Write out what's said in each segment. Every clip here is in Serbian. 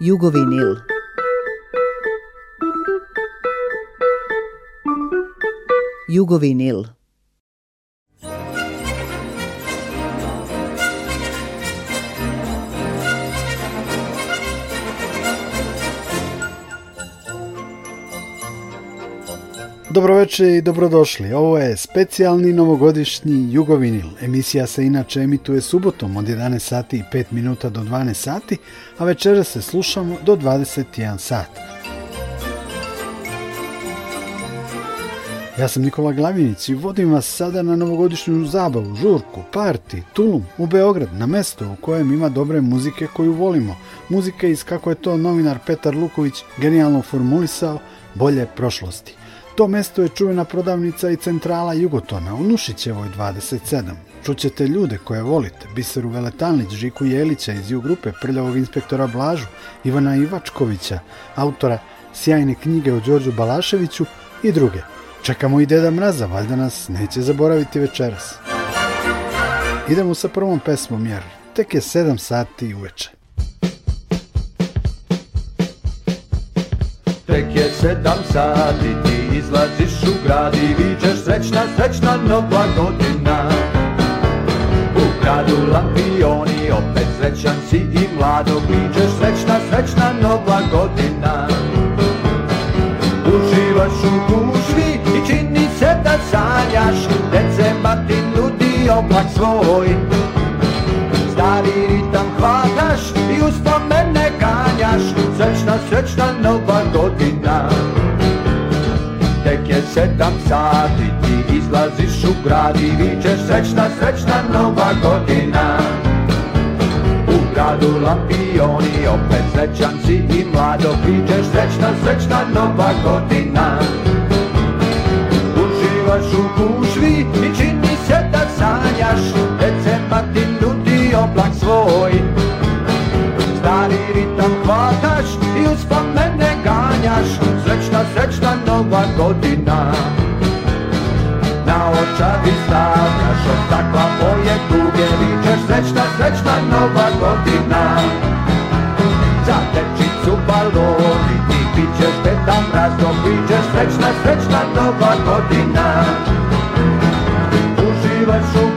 Jugovinil. Jugovinil. Dobroveče i dobrodošli. Ovo je specijalni novogodišnji Jugovinil. Emisija se inače emituje subotom od 11 sati i 5 minuta do 12 sati, a večera se slušamo do 21 sat. Ja sam Nikola Glavinić i vodim vas sada na novogodišnju zabavu, žurku, parti, tulum u Beograd, na mesto u kojem ima dobre muzike koju volimo. Muzike iz, kako je to novinar Petar Luković genijalno formulisao, bolje prošlosti. To mesto je čuvena prodavnica i centrala Jugotona u Nušićevoj 27. Čućete ljude koje volite, Biseru Veletanlić, Žiku Jelića iz Jugrupe, grupe, Prljavog inspektora Blažu, Ivana Ivačkovića, autora sjajne knjige o Đorđu Balaševiću i druge. Čekamo i Deda Mraza, valjda nas neće zaboraviti večeras. Idemo sa prvom pesmom jer tek je 7 sati uveče. Tek je sedam sati, ti izlaziš u grad i vičeš srećna, srećna nova godina. U gradu lampioni, opet srećan si i mlado, vičeš srećna, srećna nova godina. Uživaš u gužvi i čini se da sanjaš, decembar ti nudi oblak svoj. Stari ritam hvataš i uspavaš naš srećna, srećna nova godina Tek je sedam sati, ti izlaziš u grad i vičeš srećna, srećna nova godina U gradu lampioni, opet srećan si i mlado Vičeš srećna, srećna nova godina Uživaš u gužvi i čini se da sanjaš Decembar ti nudi oblak svoj Stari ritam hvataš i uz mene ganjaš Srećna, srećna nova godina Na očavi stavljaš od takva moje duge Vičeš srećna, srećna nova godina Za tečicu baloni ti bit ćeš petam razlog Bićeš srećna, srećna nova godina Uživaš u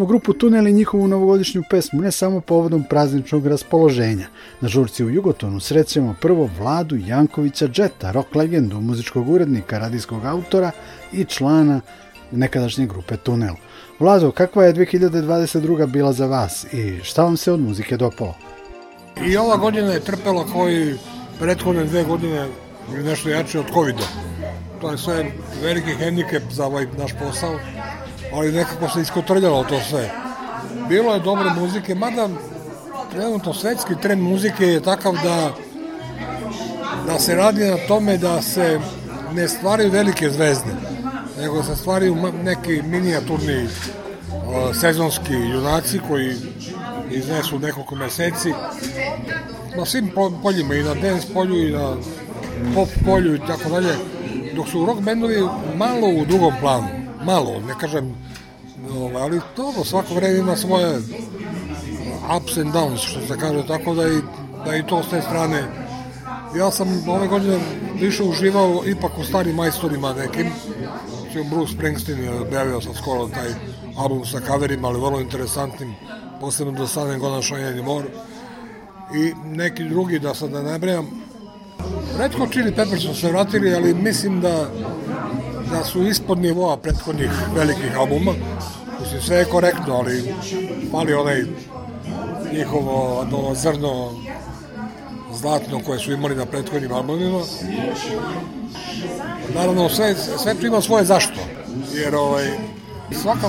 smo grupu tuneli njihovu novogodišnju pesmu ne samo povodom prazničnog raspoloženja. Na žurci u Jugotonu srećemo prvo Vladu Jankovića Džeta, rock legendu, muzičkog urednika, radijskog autora i člana nekadašnje grupe Tunel. Vlado, kakva je 2022. bila za vas i šta vam se od muzike dopalo? I ova godina je trpela koji prethodne dve godine nešto jače od covid -a. To je sve veliki hendikep za ovaj naš posao ali nekako se iskotrljalo to sve. Bilo je dobre muzike, mada trenutno svetski trend muzike je takav da da se radi na tome da se ne stvaraju velike zvezde, nego se stvaraju neki minijaturni uh, sezonski junaci koji iznesu nekoliko meseci na svim poljima i na dance polju i na pop polju i tako dalje dok su rock bendovi malo u drugom planu malo, ne kažem, ovaj, ali to svako vreme ima svoje ups and downs, što se kaže, tako da i, da i to s te strane. Ja sam ove godine više uživao ipak u starim majstorima nekim, Bruce Springsteen je objavio sam skoro taj album sa kaverima, ali vrlo interesantnim, posebno do sada Gona Šajeni Mor i neki drugi, da sad ne nabrajam. Redko Chili Peppers su se vratili, ali mislim da da su ispod nivoa prethodnih velikih albuma. Mislim, sve je korektno, ali fali onaj njihovo do zrno zlatno koje su imali na prethodnim albumima. Naravno, sve, sve to ima svoje zašto, jer ovaj, svaka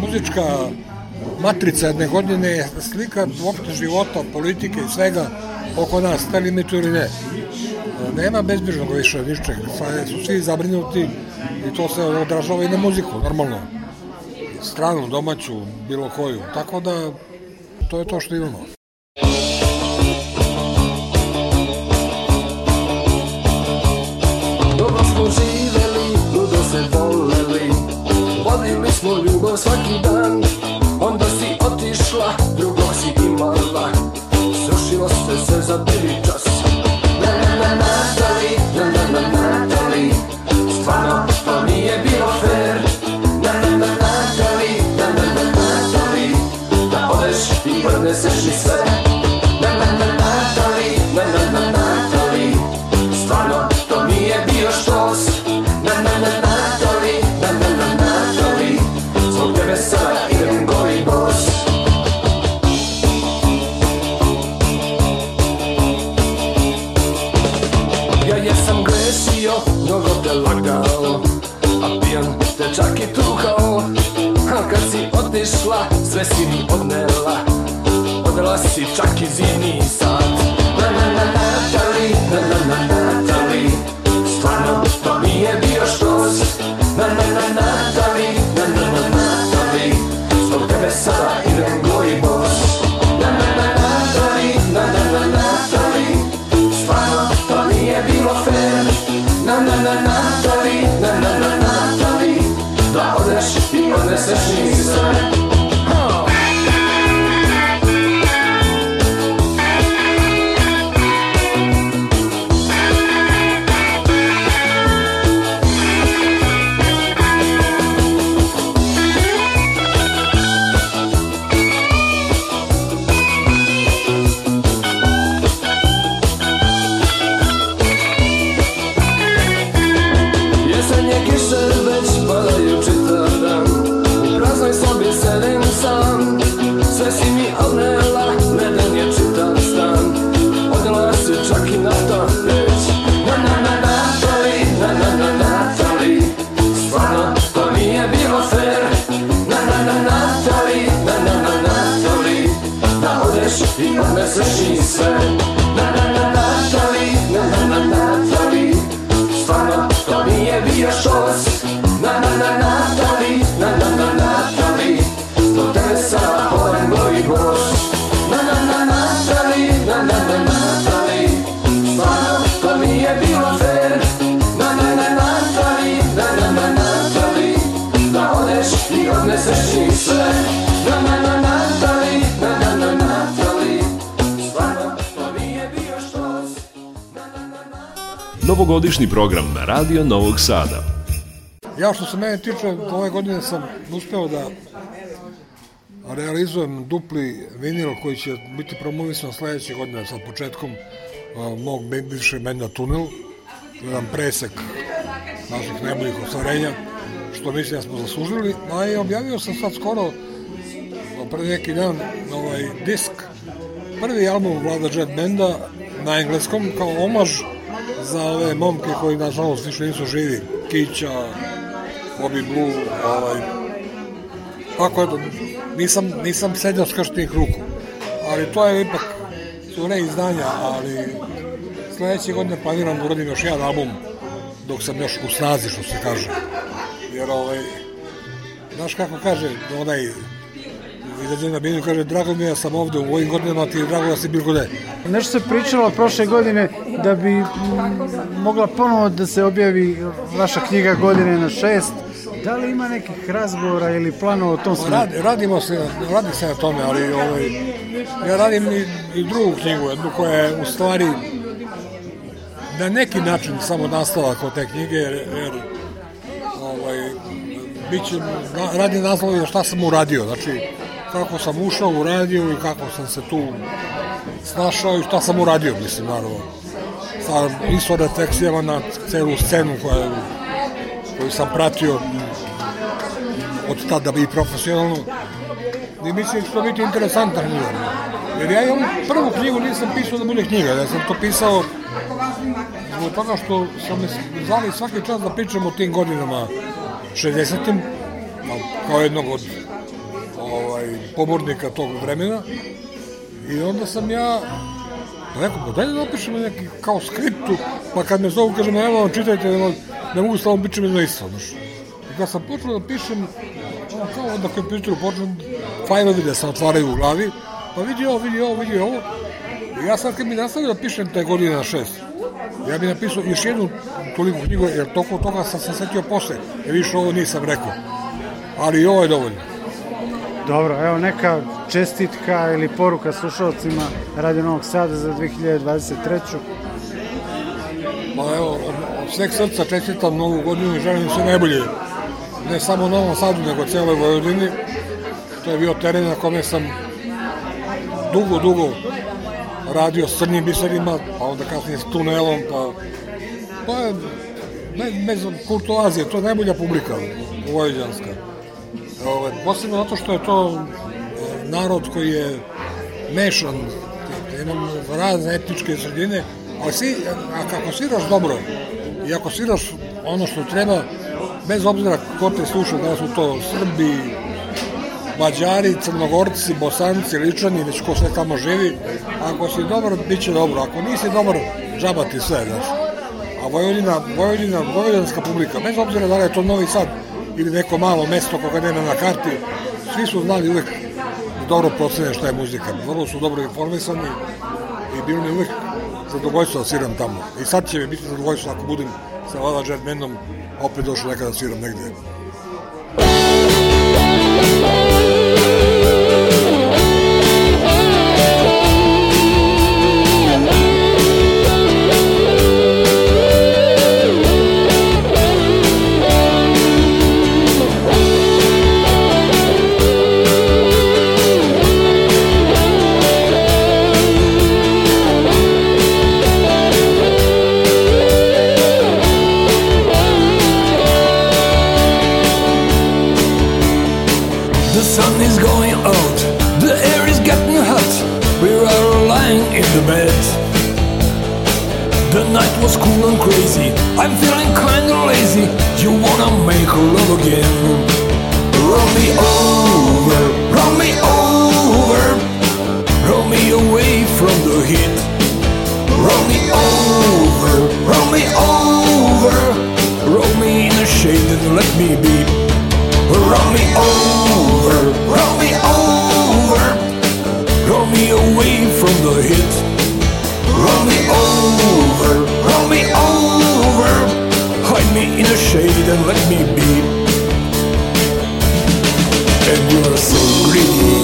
muzička matrica jedne godine je slika uopšte života, politike i svega oko nas, te limitu ili ne. Nema bezbrižnog više ničeg, sve su svi zabrinuti i to se odražava i na muziku, normalno. Stranu, domaću, bilo koju. Tako da, to je to što imamo. Dobro smo živeli, ludo se voleli, vodili smo ljubav svaki dan, onda si otišla, drugog si imala, srušilo se sve za prvi čas. Na na na na, na na na na. Nesse naučni program na Radio Novog Sada. Ja što se mene tiče, ove godine sam uspeo da realizujem dupli vinil koji će biti promovisan sledeće godine sa početkom uh, mog bivše Menja Tunel, jedan presek naših najboljih ostvarenja, što mislim da smo zaslužili, a i objavio sam sad skoro pre neki dan ovaj disk, prvi album Vlada Jet Benda na engleskom kao omaž ove momke koji nažalost više nisu živi, Kića, Bobby Blue, ovaj, tako eto, nisam, nisam sedio tih ruku, ali to je ipak, su izdanja, ali sledeće godine planiram da uradim još jedan album dok sam još u snazi, što se kaže. Jer, ovaj, znaš kako kaže, onaj izađe na binu kaže, drago mi je ja da sam ovde u ovim godinama, ti je drago da si bilo gde. Nešto se pričalo prošle godine da bi mogla ponovo da se objavi vaša knjiga godine na šest. Da li ima nekih razgovora ili planova o tom smislu? Rad, radimo se, radi se na tome, ali ovaj, ja radim i, i drugu knjigu, jednu koja je u stvari na neki način samo nastavak od te knjige, jer, jer ovaj, bit će, na, radi naslov šta sam uradio, znači kako sam ušao u radio i kako sam se tu snašao i šta sam uradio, mislim, naravno sa pa, isto refleksijama da na celu scenu koja, koju sam pratio od tada bi profesionalno i mislim što biti interesantan knjiga. Jer ja imam prvu knjigu nisam pisao da bude knjiga, ja sam to pisao zbog toga što sam me zvali svaki čas da pričam o tim godinama 60-im, kao jednog od ovaj, pomornika tog vremena. I onda sam ja Pa rekao, pa daj da napišemo neki kao skriptu, pa kad me zovu, kažem, evo vam čitajte, ne, mogu, ne mogu stalno biti jedno isto, znaš. I kad sam počeo da pišem, ono, kao onda kompjuteru počnem, fajlovi da se otvaraju u glavi, pa vidi ovo, vidi ovo, vidi ovo. I ja sad kad mi nastavio da pišem te godine na šest, ja bih napisao još jednu toliko knjigu, jer toko toga sam se setio posle, jer više ovo nisam rekao. Ali i ovo je dovoljno. Dobro, evo neka čestitka ili poruka slušalcima Radio Novog Sada za 2023. Ma evo, od sveg srca čestitam novu godinu i želim sve najbolje. Ne samo Novom Sadu, nego cijeloj Vojvodini. To je bio teren na kome sam dugo, dugo radio s crnim biserima, pa onda kasnije s tunelom, pa... Pa, ne, ne znam, Kurtoazija, to je najbolja publika vojvođanska Ove, ovaj, posebno zato što je to e, narod koji je mešan imam razne etničke sredine, a, si, a kako sviraš dobro i ako sviraš ono što treba, bez obzira ko te sluša, da su to Srbi, Mađari, Crnogorci, Bosanci, Ličani, već ko sve tamo živi, ako si dobro, bit će dobro, ako nisi dobro, džabati sve, znaš. A Vojvodina, Vojvodina, Vojvodanska publika, bez obzira da li je to Novi Sad, ili neko malo mesto koga nema na karti, svi su znali uvek dobro procene šta je muzika. Vrlo su dobro informisani i bilo mi uvek zadovoljstvo da sviram tamo. I sad će mi biti zadovoljstvo ako budem sa Lala Jet Bandom opet došao nekada da sviram negde. Thank was cool and crazy. I'm feeling kinda lazy. You wanna make love again? Roll me over, roll me over, roll me away from the heat. Roll me over, roll me over, roll me in the shade and let me be. Roll me over, roll me over, roll me away from the heat. Roll me over, roll me over. Hide me in the shade and let me be. And you're so greedy,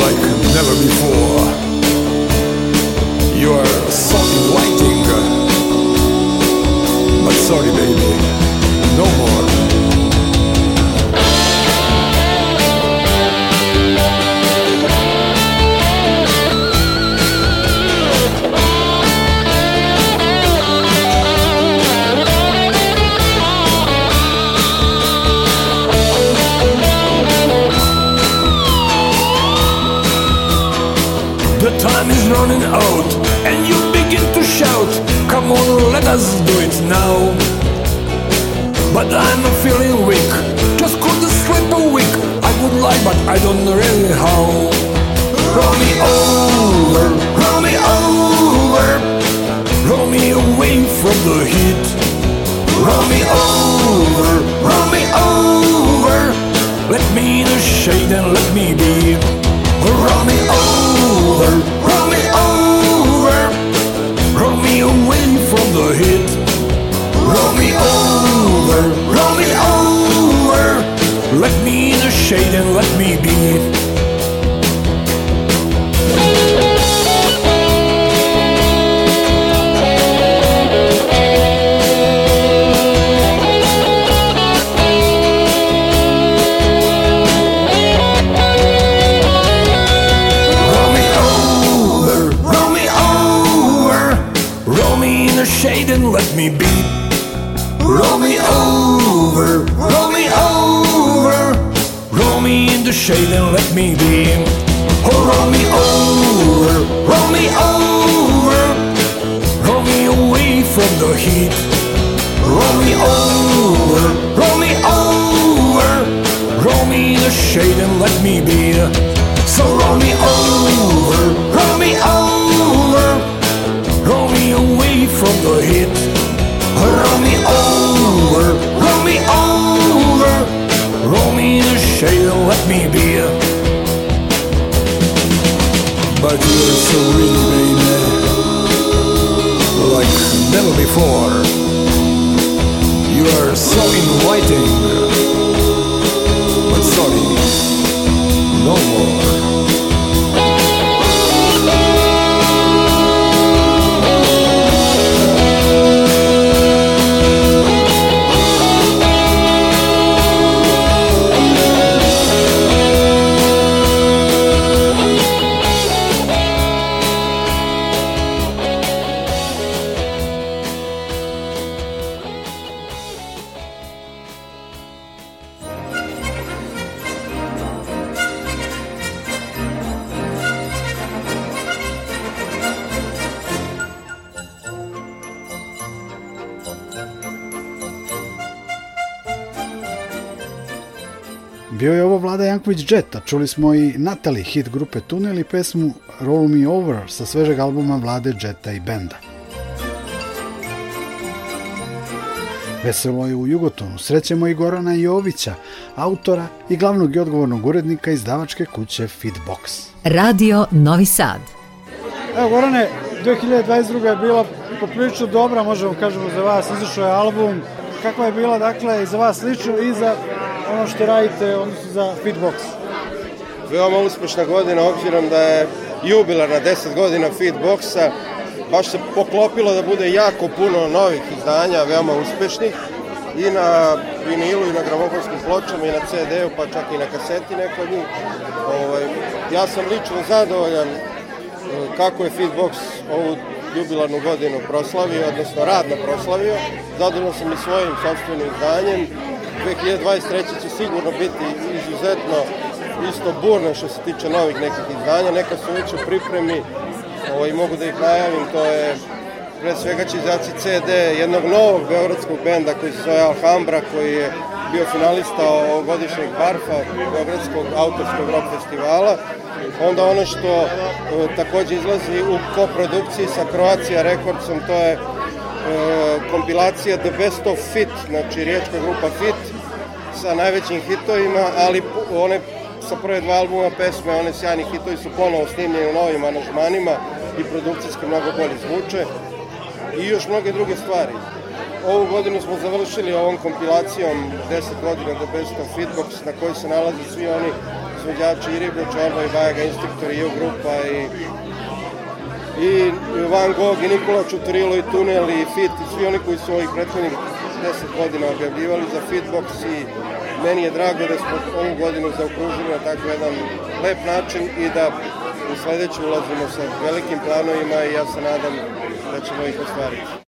like never before. You're so inviting, but sorry, baby, no more. just do it now. But I'm feeling weak, just couldn't sleep a week. I would lie, but I don't really how. Roll me over, roll me over, roll me away from the heat. shade and let me be. Oh, roll me over, roll me over, roll me away from the heat. Roll me over, roll me over, roll me in the shade and let me be. So roll me over, roll me over, roll me away from the heat. Roll me over, roll me over sure you'll let me be But you're so real, baby Like never before You are so inviting But sorry, no more Liquid Jet, a čuli smo i Natalie hit grupe Tunel i pesmu Roll Me Over sa svežeg albuma Vlade Jeta i Benda. Veselo je u Jugotonu, srećemo i Gorana Jovića, autora i glavnog i odgovornog urednika izdavačke kuće Feedbox. Radio Novi Sad. Evo Gorane, 2022. je bila poprilično dobra, možemo kažemo za vas, izašao je album. Kakva je bila dakle i za vas lično i za ono što radite odnosno za Fitbox? Veoma uspešna godina, obzirom da je jubilarna 10 godina Fitboxa, baš se poklopilo da bude jako puno novih izdanja, veoma uspešnih, i na vinilu i na gramofonskim pločama i na CD-u, pa čak i na kaseti neko od njih. Ovaj, ja sam lično zadovoljan e, kako je Fitbox ovu jubilarnu godinu proslavio, odnosno radno proslavio. Zadovoljan sam i svojim sobstvenim izdanjem, 2023. će sigurno biti izuzetno isto burno što se tiče novih nekih izdanja, neka su već u pripremi ovo, ovaj, mogu da ih najavim, to je pre svega će izaći CD jednog novog beogradskog benda koji se zove Alhambra, koji je bio finalista ovogodišnjeg Barfa, Beogradskog autorskog rock festivala. Onda ono što o, eh, takođe izlazi u koprodukciji sa Croatia Recordsom, to je E, kompilacija The Best of Fit, znači riječka grupa Fit, sa najvećim hitovima, ali one sa prve dva albuma pesme, one sjajni hitovi su ponovo snimljeni u novim aranžmanima i produkcijski mnogo bolje zvuče i još mnoge druge stvari. Ovu godinu smo završili ovom kompilacijom 10 godina The Best of Fitbox na kojoj se nalaze svi oni izvođači i Riblja Čorba i Bajaga, Instruktor i U grupa i i Van Gogh i Nikola Čutrilo i Tunel i Fit i svi oni koji su ovih prethodnih 10 godina objavljivali za Fitbox i meni je drago da smo ovu godinu zaokružili na tako jedan lep način i da u sledeću ulazimo sa velikim planovima i ja se nadam da ćemo ih ostvariti.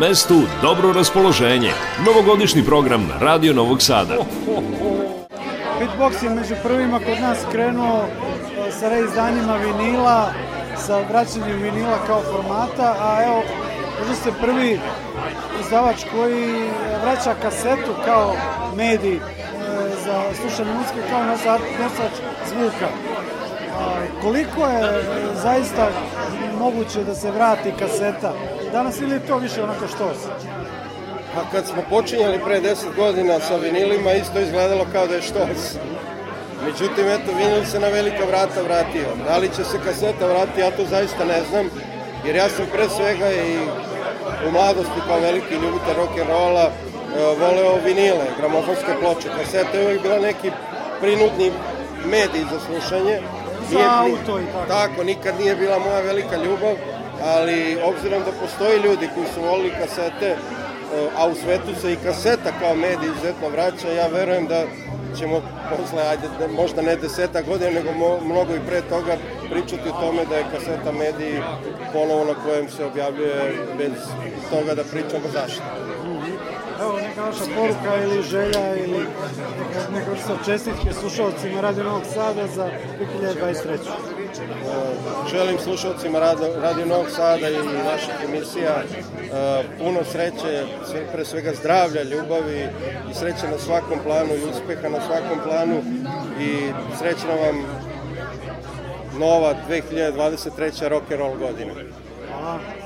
mestu, dobro raspoloženje. Novogodišnji program na Radio Novog Sada. Beatbox je među prvima kod nas krenuo e, sa reizdanjima vinila, sa vraćanjem vinila kao formata, a evo, možda ste prvi izdavač koji e, vraća kasetu kao medij e, za slušanje muzike kao nosač zvuka. A, koliko je zaista moguće da se vrati kaseta danas ili je to više onako što? Pa kad smo počinjali pre 10 godina sa vinilima, isto izgledalo kao da je što. Međutim, eto, vinil se na velika vrata vratio. Da li će se kaseta vratiti, ja to zaista ne znam, jer ja sam pre svega i u mladosti kao veliki ljubitelj rock'n'rolla e, voleo vinile, gramofonske ploče. Kaseta je uvek bila neki prinudni medij za slušanje. Za auto i tako. Tako, nikad nije bila moja velika ljubav ali obzirom da postoji ljudi koji su volili kasete, e, a u svetu se i kaseta kao medij izuzetno vraća, ja verujem da ćemo posle, ajde, možda ne deseta godina, nego mo, mnogo i pre toga pričati o tome da je kaseta mediji ponovo na kojem se objavljuje bez toga da pričamo zašto evo neka vaša poruka ili želja ili neka vrsta čestitke slušalcima Radio Novog Sada za 2023. Želim slušalcima Radio Novog Sada i naših emisija e, puno sreće, pre svega zdravlja, ljubavi i sreće na svakom planu i uspeha na svakom planu i srećna vam nova 2023. rock and roll godina. Hvala.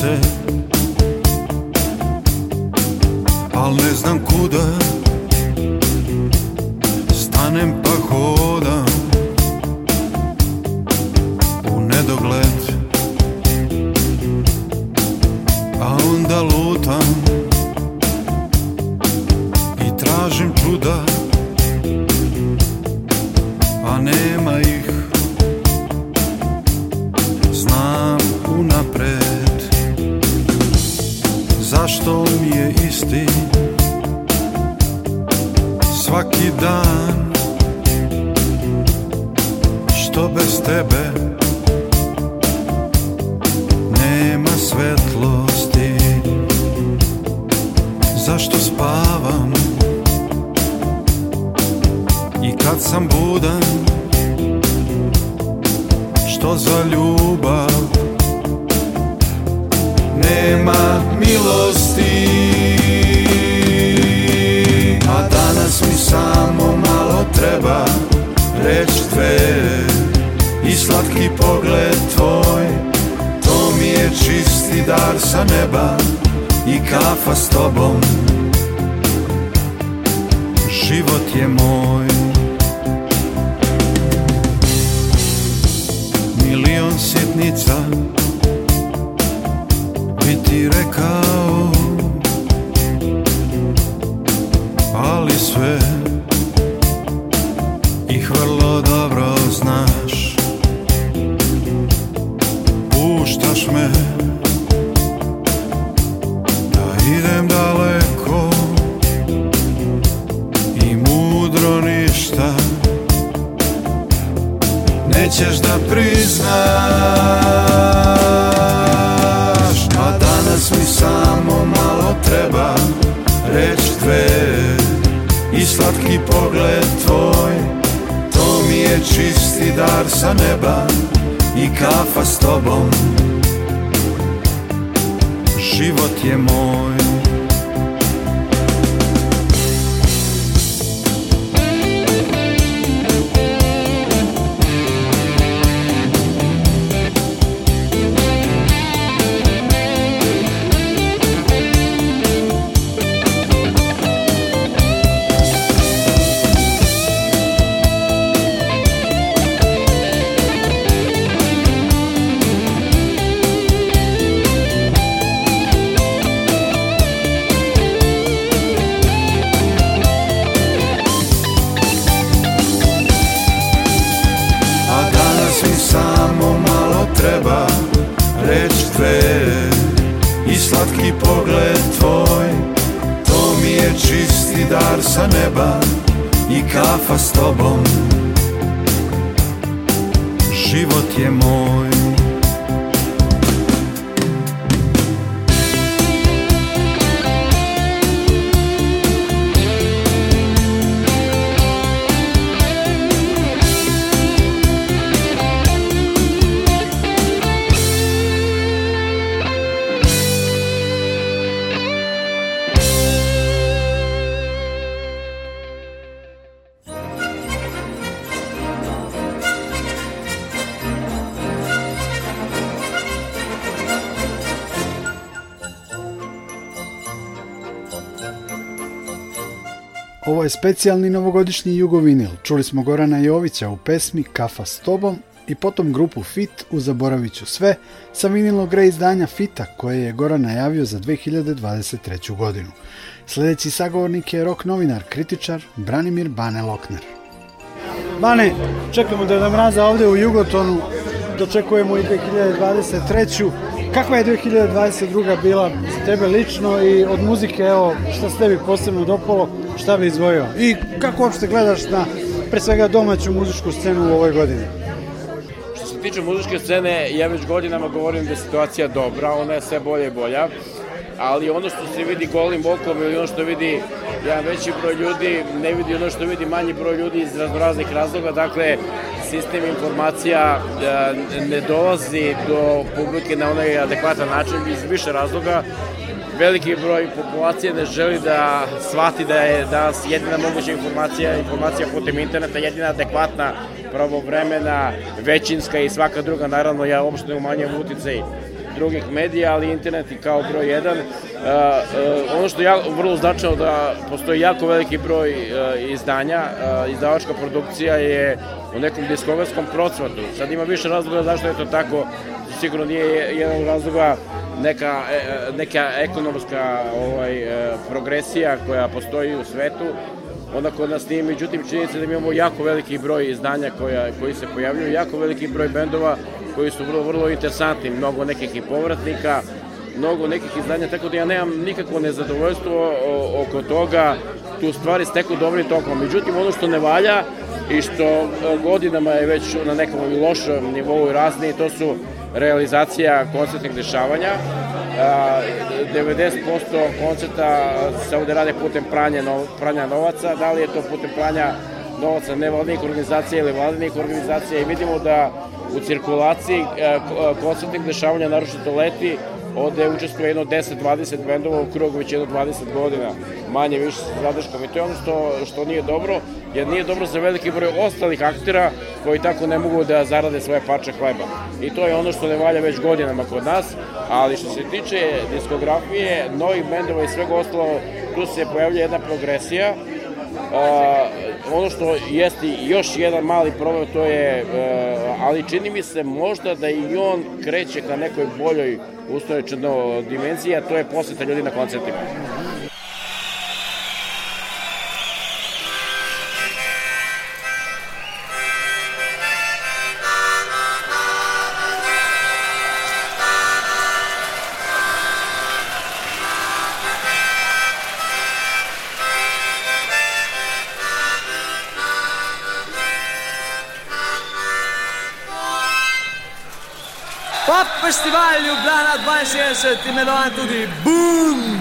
se Al ne znam kuda Stanem pa hodam U nedogled A onda lutam I tražim čuda A nema ih Znam unapred zašto mi je isti Svaki dan Što bez tebe Nema svetlosti Zašto spavam I kad sam budan Što za ljubav nema milosti A danas mi samo malo treba reč tve I slatki pogled tvoj To mi je čisti dar sa neba I kafa s tobom Život je moj Milion sitnica bi ti rekao Ali sve ih vrlo dobro znaš Puštaš me Da idem daleko I mudro ništa Nećeš da priznaš čisti dar sa neba i kafa s tobom Život je moj sa neba i kafa s tobom Specijalni novogodišnji jugovinil čuli smo Gorana Jovića u pesmi Kafa s tobom i potom grupu Fit u Zaboraviću sve sa vinilnog izdanja Fita koje je Goran najavio za 2023. godinu. Sljedeći sagovornik je rok novinar, kritičar Branimir Bane Lokner. Bane, čekamo da je namraza ovdje u Jugotonu, dočekujemo i 2023. Kakva je 2022. bila za tebe lično i od muzike, evo, šta se tebi posebno dopalo, šta bi izvojio? I kako uopšte gledaš na, pre svega, domaću muzičku scenu u ovoj godini? Što se tiče muzičke scene, ja već godinama govorim da je situacija dobra, ona je sve bolje i bolja, ali ono što se vidi golim okom ili ono što vidi jedan veći broj ljudi ne vidi ono što vidi manji broj ljudi iz raznoraznih razloga, dakle sistem informacija e, ne dolazi do publike na onaj adekvatan način iz više razloga. Veliki broj populacije ne želi da shvati da je danas jedina moguća informacija, informacija putem interneta, jedina adekvatna, pravovremena, većinska i svaka druga, naravno ja uopšte ne umanjam uticaj drugih medija, ali internet i kao broj jedan. E, e, ono što je jako, vrlo značajno da postoji jako veliki broj e, izdanja, izdavačka produkcija je u nekom diskografskom procvatu. Sad ima više razloga zašto je to tako, sigurno nije jedan razloga neka, neka ekonomska ovaj, progresija koja postoji u svetu, onda kod nas nije. Međutim, činjenica da mi imamo jako veliki broj izdanja koja, koji se pojavljuju, jako veliki broj bendova koji su vrlo, vrlo interesantni, mnogo nekih i povratnika, mnogo nekih izdanja, tako da ja nemam nikakvo nezadovoljstvo oko toga, tu stvari steku dobrim tokom. Međutim, ono što ne valja i što e, godinama je već na nekom lošem nivou i razni, to su realizacija koncertnih dešavanja. 90% koncerta se ovde rade putem pranja, pranja novaca, da li je to putem pranja novaca nevladnih organizacija ili vladinih organizacija i vidimo da u cirkulaciji e, konstantnih dešavanja, naročito leti, ovde je učestvuje jedno 10-20 bendova u krugu već jedno 20 godina, manje više sa zadrškom i to je ono što, što nije dobro, jer nije dobro za veliki broj ostalih aktera koji tako ne mogu da zarade svoje parče hleba. I to je ono što ne valja već godinama kod nas, ali što se tiče diskografije, novih bendova i svega ostalo, tu se pojavlja jedna progresija, ono što jeste još jedan mali problem, to je, eh, ali čini mi se možda da i on kreće ka nekoj boljoj ustojećenoj dimenziji, a to je poseta ljudi na koncertima. Festival Ljubljana 62, imenovan tudi BOOM!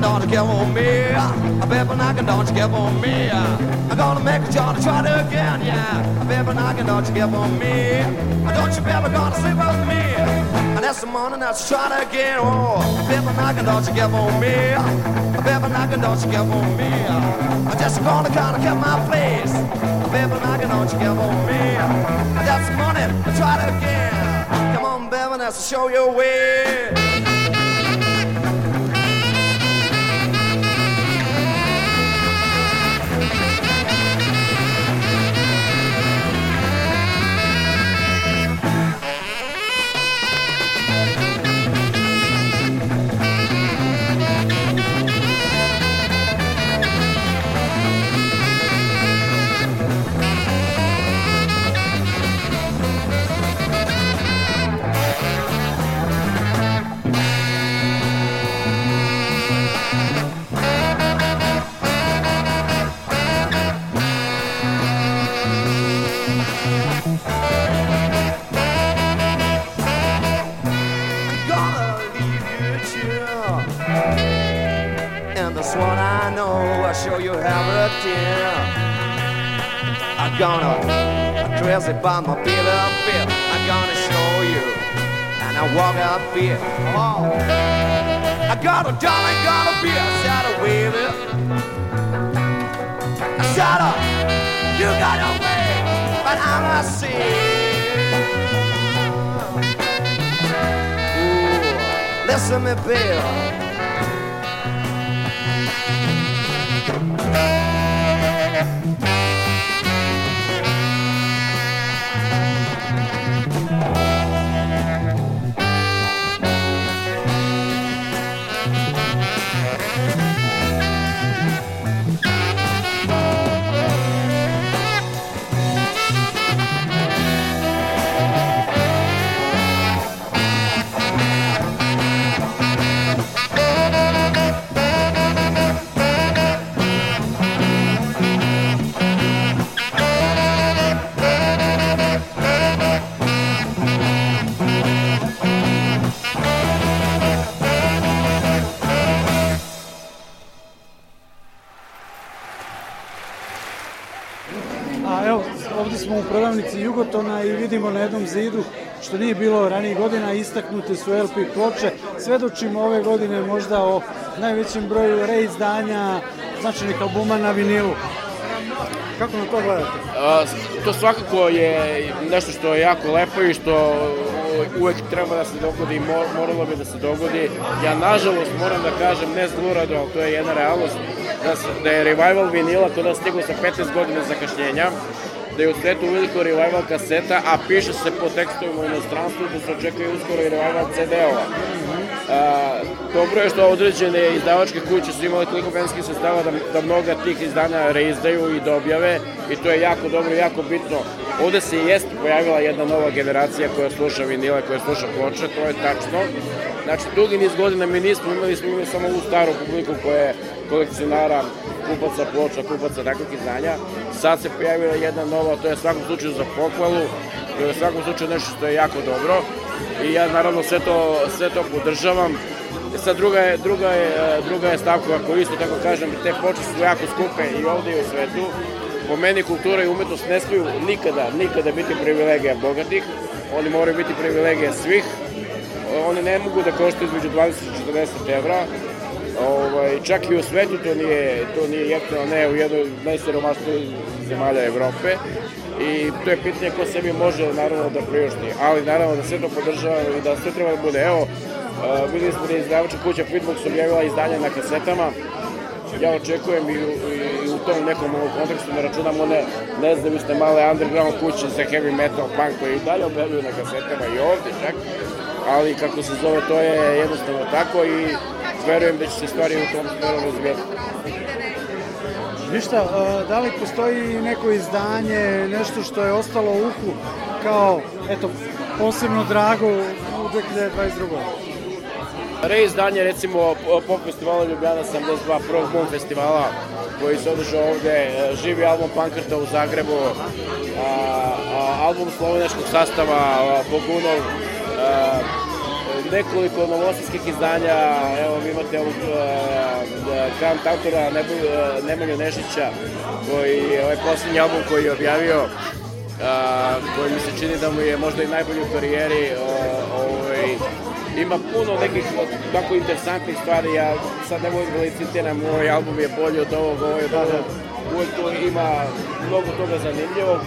knocking on the yeah. I bet but I can don't you give on me. I'm gonna make a job to try to again, yeah. I bet but I can don't you give on me. Don't you ever gonna sleep with me. And that's the morning that's try to again. Oh, I bet I can don't you give on me. I bet but I can don't you give on me. I just gonna kinda keep my place. I bet I can don't you give on me. And that's the morning I try to again. Come on, baby, let's show your way. crazy by my bitter fit. I'm gonna show you. And I walk up here. Oh. I got a dollar, got a beer. I said, I wave it. I said, you got a way, but I'm a sea. Listen me, Bill. zidu, što nije bilo ranije godina, istaknute su LP ploče, svedočimo ove godine možda o najvećem broju reizdanja značajnih albuma na vinilu. Kako na to gledate? A, to svakako je nešto što je jako lepo i što e, uvek treba da se dogodi i moralo bi da se dogodi. Ja nažalost moram da kažem, ne zlurado, ali to je jedna realnost, da, se, da je revival vinila kod nas stiglo sa 15 godina zakašnjenja da je u svetu uveliko revival kaseta, a piše se po tekstovima u inostranstvu da se očekuje uskoro i revival CD-ova. A, dobro je što određene izdavačke kuće su imale toliko benskih sestava da, da mnoga tih izdana reizdaju i dobjave da i to je jako dobro i jako bitno. Ovde se jeste pojavila jedna nova generacija koja sluša vinile, koja sluša ploče, to je tačno. Znači, dugi niz godina mi nismo imali, smo imali samo ovu staru publiku koja je kolekcionara kupaca ploča, kupaca takvih izdanja. Sad se pojavila jedna nova, to je u svakom slučaju za pokvalu, to je u svakom slučaju nešto što je jako dobro i ja naravno sve to, sve to podržavam. E sad druga je, druga je, e, druga je stavka, ako isto tako kažem, te ploče su jako skupe i ovde i u svetu. Po meni kultura i umetnost ne smiju nikada, nikada biti privilegija bogatih, oni moraju biti privilegija svih, e, one ne mogu da koštaju između 20 i 40 evra, Ovaj, čak i u svetu to nije, to nije jeftino, ne u jednoj najsiromašnijih zemalja Evrope i to je pitanje ko sebi može naravno da priušti, ali naravno da sve to podržava i da sve treba da bude. Evo, uh, videli smo da je izdavača kuća Fitbox objavila izdanje na kasetama, ja očekujem i, i, i u tom nekom kontekstu da računamo one nezavisne male underground kuće za heavy metal punk koje i dalje objavljuju na kasetama i ovde čak, ali kako se zove to je jednostavno tako i verujem da će se stvari u tom smeru razvijati. Ništa, e, da li postoji neko izdanje, nešto što je ostalo u uhu kao, eto, posebno drago u 2022. Reizdanje, recimo, Pop festivala Ljubljana 72, prvog Boom festivala koji se održao ovde, e, živi album Pankrta u Zagrebu, a, a, album slovenačkog sastava Bogunov, a, e, nekoliko novosadskih izdanja, evo vi imate ovog Kram e, e, autora e, Nemanja Nešića, koji je ovaj poslednji album koji je objavio, uh, koji mi se čini da mu je možda i najbolji u karijeri, ovaj, ima puno nekih tako interesantnih stvari, ja sad ne volim da licitiram, ovaj album je bolji od ovog, ovaj od da, da. ovog, uvijek tu ima mnogo toga zanimljivog,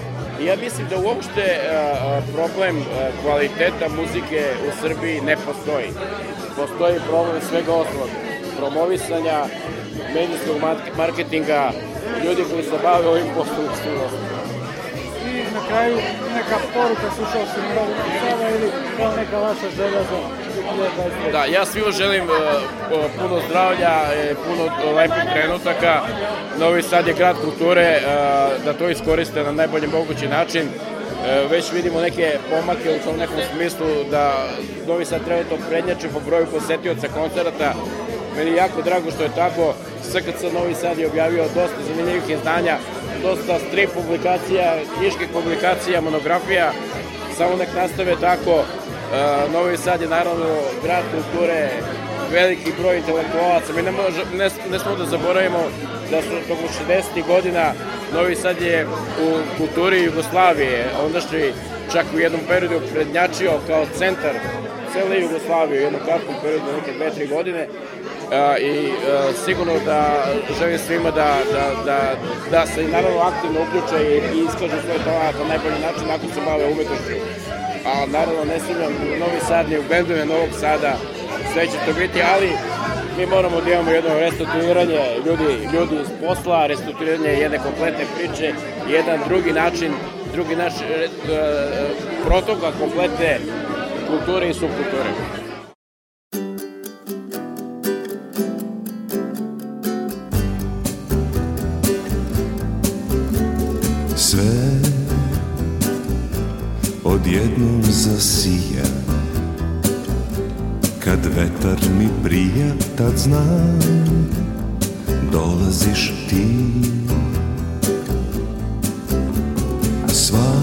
Ja mislim da uopšte e, e, problem e, kvaliteta muzike u Srbiji ne postoji. Postoji problem svega osnovnog. Promovisanja medijskog marketinga, ljudi koji se bave ovim poslom na kraju neka poruka slušao si na ovu sada ili kao neka vaša želja za Da, ja svima želim uh, puno zdravlja, e, puno e, lepih trenutaka. Novi Sad je grad kulture, uh, da to iskoriste na najbolji mogući način. Uh, već vidimo neke pomake u tom nekom smislu da Novi Sad trenutno prednjače po broju posetioca koncerata. Meni je jako drago što je tako. SKC Novi Sad je objavio dosta zanimljivih izdanja dosta strip publikacija, knjiške publikacija, monografija, samo nek nastave tako. E, Novi Sad je naravno grad kulture, veliki broj intelektualaca. Mi ne, može, ne, ne smo da zaboravimo da su tokom 60. godina Novi Sad je u kulturi Jugoslavije, ondašnji čak u jednom periodu prednjačio kao centar cele Jugoslavije u jednom kratkom periodu, neke dve, tri godine, Uh, i uh, sigurno da želim svima da, da, da, da se naravno aktivno uključe i, iskažu svoje talente na najbolji način ako se bave umetnosti. A naravno ne sumnjam Novi Sad, ni u bendove Novog Sada, sve će to biti, ali mi moramo da imamo jedno restrukturiranje ljudi, ljudi iz posla, restrukturiranje jedne kompletne priče, jedan drugi način, drugi naš e, e protoka kompletne kulture i subkulture. odjednom zasija Kad vetar mi prija, tad znam Dolaziš ti Sva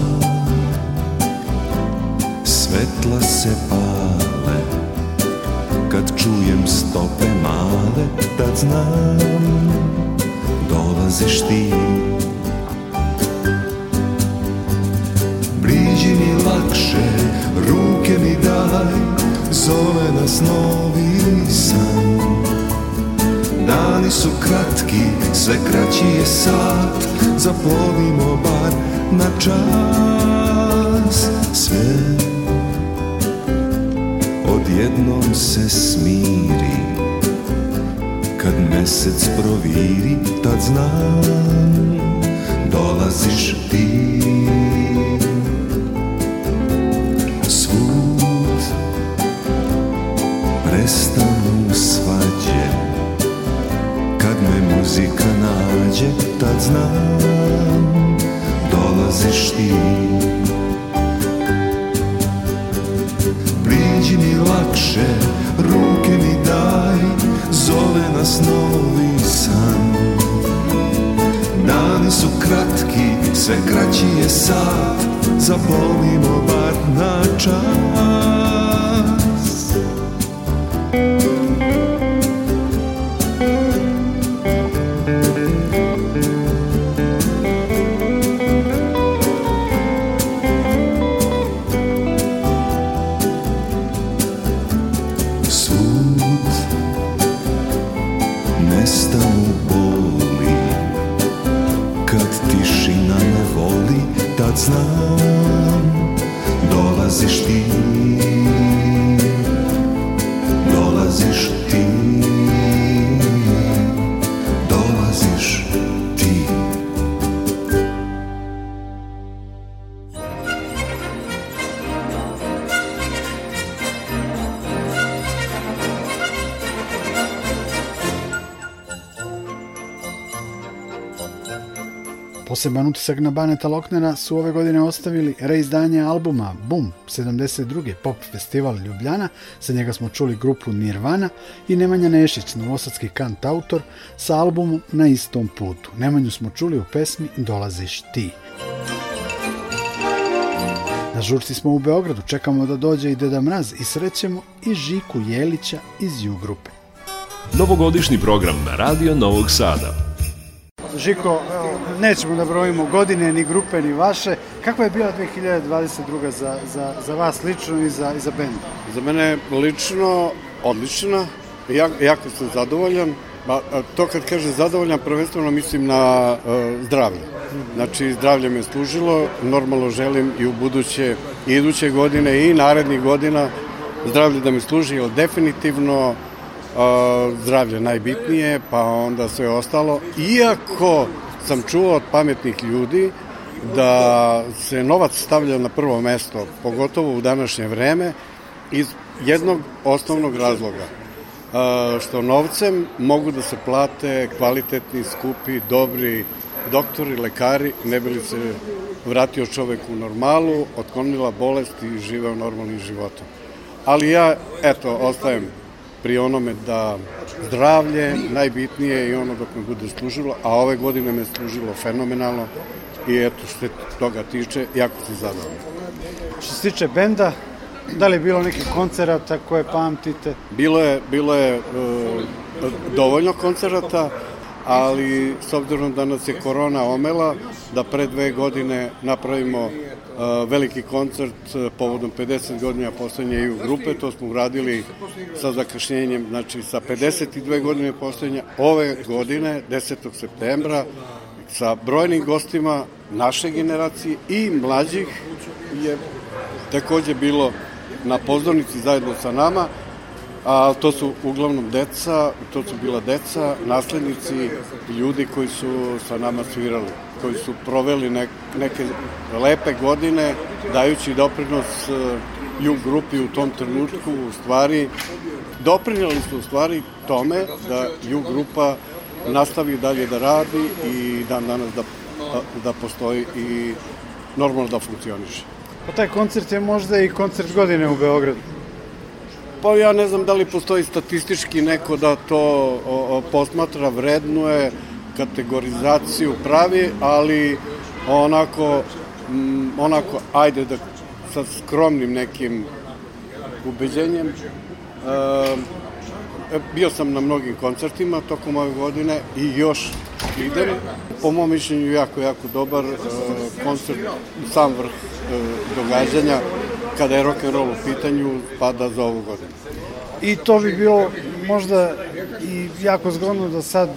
svetla se pale Kad čujem stope male, tad znam Dolaziš ti Biće mi lakše, ruke mi daj Zove nas novi san Dani su kratki, sve kraći je sat Zaplovimo bar na čas Sve odjednom se smiri Kad mesec proviri, tad znam Dolaziš ti Poseban utisak na Baneta Loknera su ove godine ostavili reizdanje albuma Boom 72. Pop Festival Ljubljana, sa njega smo čuli grupu Nirvana i Nemanja Nešić, novosadski kant autor, sa albumom Na istom putu. Nemanju smo čuli u pesmi Dolaziš ti. Na žurci smo u Beogradu, čekamo da dođe i Deda Mraz i srećemo i Žiku Jelića iz Jugrupe. Novogodišnji program na Radio Novog Sada. Žiko, nećemo da brojimo godine, ni grupe, ni vaše. Kakva je bila 2022. za, za, za vas lično i za, i za bend? Za mene lično odlična, ja, jako sam zadovoljan. Ba, to kad kaže zadovoljan, prvenstveno mislim na uh, zdravlje. Znači, zdravlje me služilo, normalno želim i u buduće, i iduće godine, i narednih godina zdravlje da mi služi, jer definitivno uh, zdravlje najbitnije, pa onda sve ostalo. Iako sam čuo od pametnih ljudi da se novac stavlja na prvo mesto, pogotovo u današnje vreme, iz jednog osnovnog razloga. E, što novcem mogu da se plate kvalitetni, skupi, dobri doktori, lekari, ne bi li se vratio čovek u normalu, otklonila bolest i živeo normalnim životom. Ali ja, eto, ostajem pri onome da zdravlje najbitnije i ono dok me bude služilo, a ove godine me služilo fenomenalno i eto što se toga tiče, jako sam zadovoljan. Što se tiče benda, da li je bilo nekih koncerata koje pamtite? Bilo je, bilo je e, dovoljno koncerata, ali s obzirom da nas je korona omela, da pre dve godine napravimo veliki koncert e, povodom 50 godina postojanja EU grupe, to smo uradili sa zakašnjenjem, znači sa 52 godine postojanja ove godine, 10. septembra, sa brojnim gostima naše generacije i mlađih je takođe bilo na pozornici zajedno sa nama, a to su uglavnom deca, to su bila deca, naslednici, ljudi koji su sa nama svirali koji su proveli nek, neke lepe godine dajući doprinos e, ju grupi u tom trenutku u stvari doprinjeli su u stvari tome da ju grupa nastavi dalje da radi i dan danas da, da, da, postoji i normalno da funkcioniše. Pa taj koncert je možda i koncert godine u Beogradu. Pa ja ne znam da li postoji statistički neko da to o, o, posmatra, vrednuje, kategorizaciju pravi, ali onako, mm, onako ajde da sa skromnim nekim ubeđenjem. E, e, bio sam na mnogim koncertima tokom ove godine i još idem. Po mom mišljenju jako, jako dobar e, koncert, sam vrh e, događanja kada je rock'n'roll u pitanju pada za ovu godinu. I to bi bilo možda i jako zgodno da sad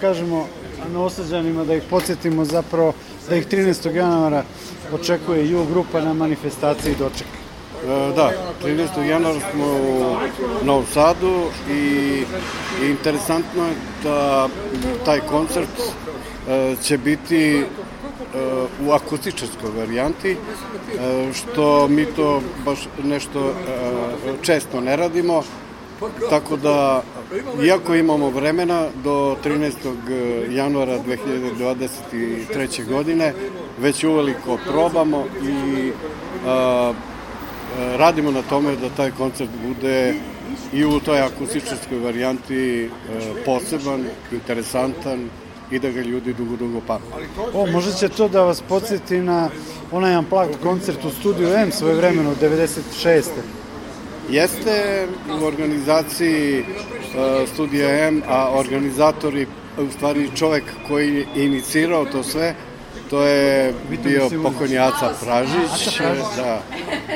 kažemo na osjeđanima, da ih podsjetimo zapravo da ih 13. januara očekuje ju grupa na manifestaciji doček. E, da, 13. januara smo u Novom Sadu i, i interesantno je da taj koncert e, će biti e, u akustičarskoj varijanti, e, što mi to baš nešto e, često ne radimo, Tako da, iako imamo vremena do 13. Eh, januara 2023. godine, već uveliko probamo i a, eh, eh, radimo na tome da taj koncert bude i u toj akustičarskoj varijanti poseban, interesantan i da ga ljudi dugo, dugo pamte. O, možda će to da vas podsjeti na onaj Unplugged koncert u studiju M svoje vremeno, 96 jeste u organizaciji e, studija M, a organizator i u stvari čovek koji je inicirao to sve, to je bio pokojni Aca Pražić, da,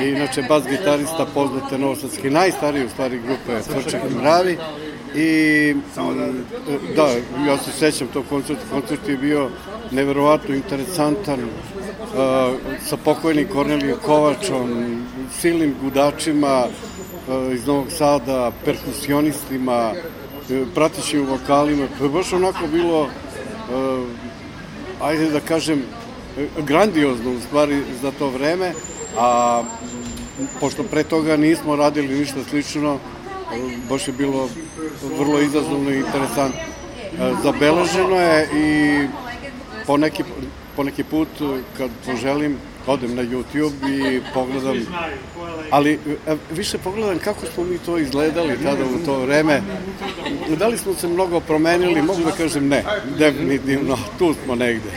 i inače bas gitarista poznate novosadski, najstariji u stvari grupe Frčak i Mravi, i da-, e, da, ja se sećam tog koncerta, koncert je bio neverovatno interesantan, e, sa pokojnim Kornelijom Kovačom, silnim gudačima, E, iz Novog Sada, perkusionistima, e, pratićim vokalima, to je baš onako bilo, e, ajde da kažem, grandiozno u stvari za to vreme, a pošto pre toga nismo radili ništa slično, baš je bilo vrlo izazovno i interesantno. Zabeleženo je i po neki, po neki put kad poželim odem na YouTube i pogledam, ali e, više pogledam kako smo mi to izgledali tada u to vreme. Da li smo se mnogo promenili, mogu da kažem ne, definitivno, tu smo negde.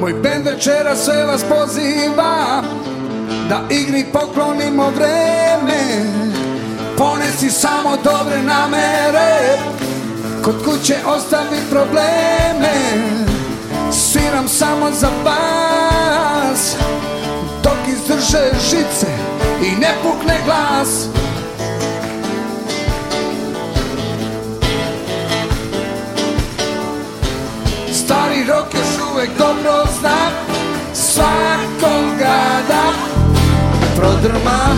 Moj bend večera sve vas poziva Da igri poklonimo vreme Ponesi samo dobre namere Kod kuće ostavi probleme Sviram samo za vas Dok izdrže žice I ne pukne glas Stari rok još uvek dobro znam Svakoga da prodrma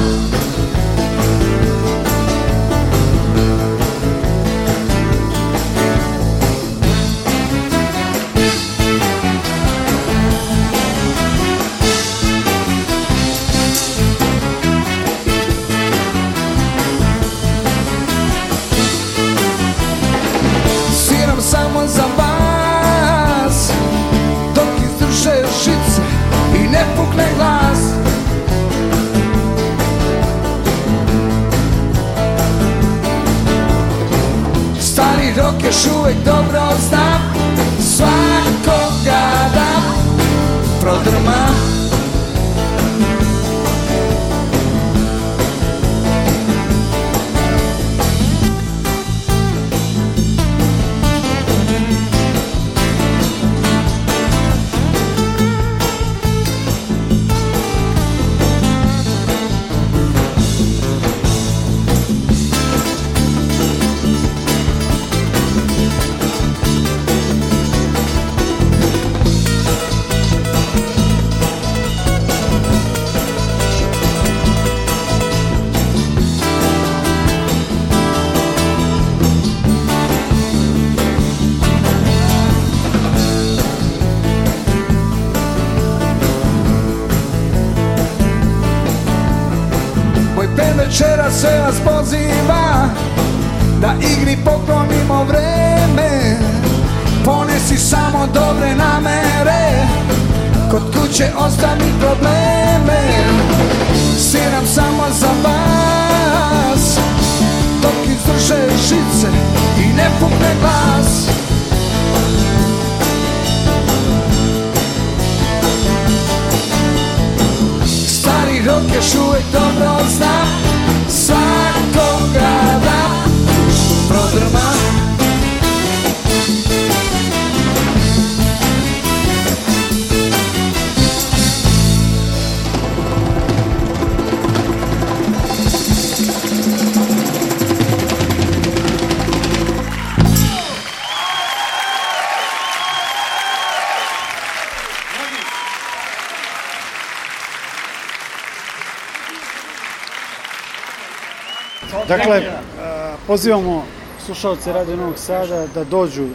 Pozivamo slušalce Radio Novog Sada da dođu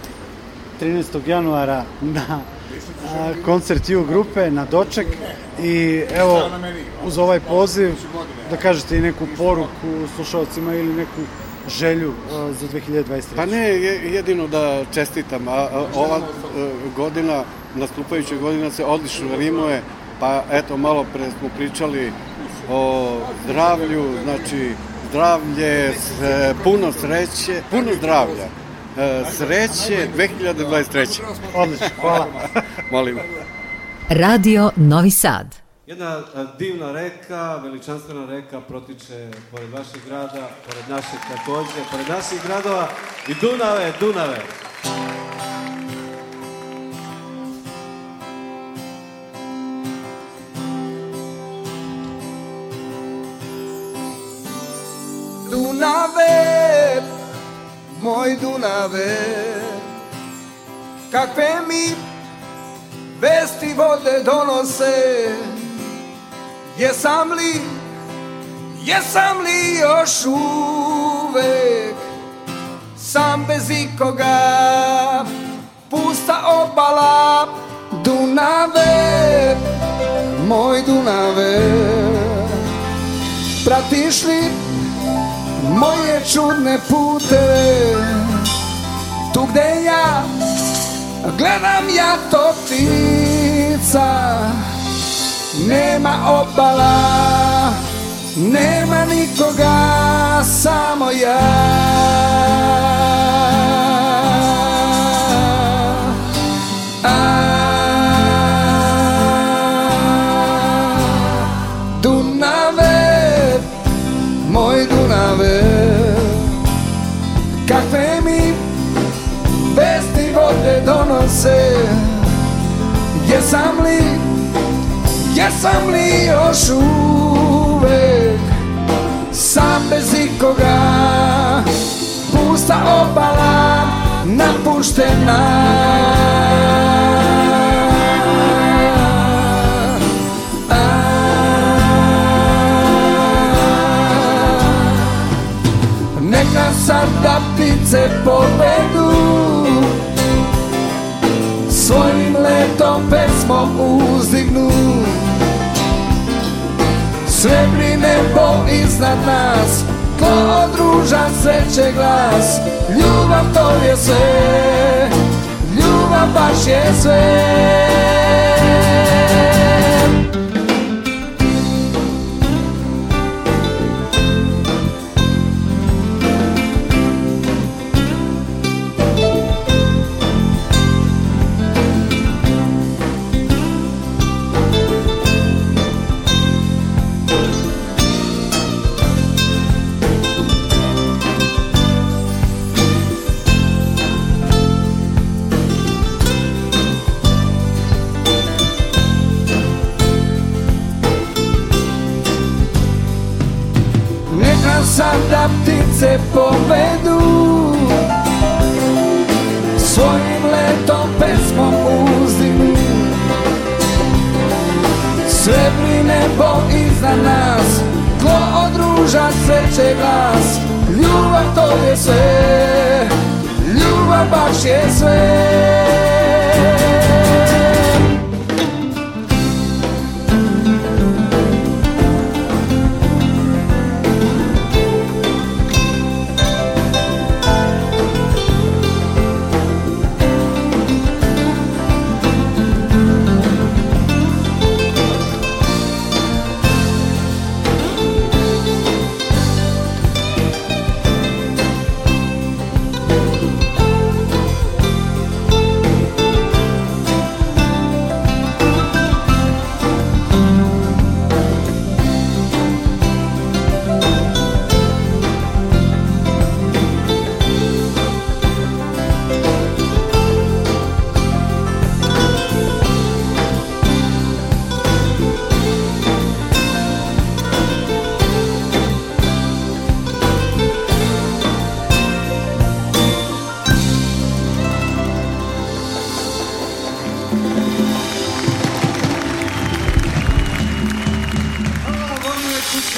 13. januara na koncert U grupe, na doček i evo uz ovaj poziv da kažete i neku poruku slušalcima ili neku želju za 2023. Pa ne, jedino da čestitam, a, a ova e, godina, nastupajuća godina se odlično rimuje, pa eto malo pre smo pričali o zdravlju, znači zdravlje, e, puno sreće, puno zdravlja, e, sreće 2023. Odlično, hvala. Molim. Radio Novi Sad. Jedna e, divna reka, veličanstvena reka protiče pored vašeg grada, pored našeg takođe, pored naših gradova i Dunave, Dunave. Dunave. moj Dunave Kakve mi vesti vode donose Jesam li, jesam li još uvek Sam bez ikoga Pusta obala Dunave Moj Dunave Pratiš li moje čudne puteve Tu gde ja gledam ja to ptica Nema obala, nema nikoga, samo ja donose Jesam li, jesam li još uvek Sam bez ikoga Pusta obala, napuštena Neka sada ptice pobe kao pesmom uzdignu Srebrni nebo iznad nas Ko odružan sreće glas Ljubav to je sve Ljubav baš je sve ptice povedu Svojim letom pesmom uzim Srebri nebo iznad nas Tlo od ruža sreće glas Ljubav to je sve Ljubav baš je sve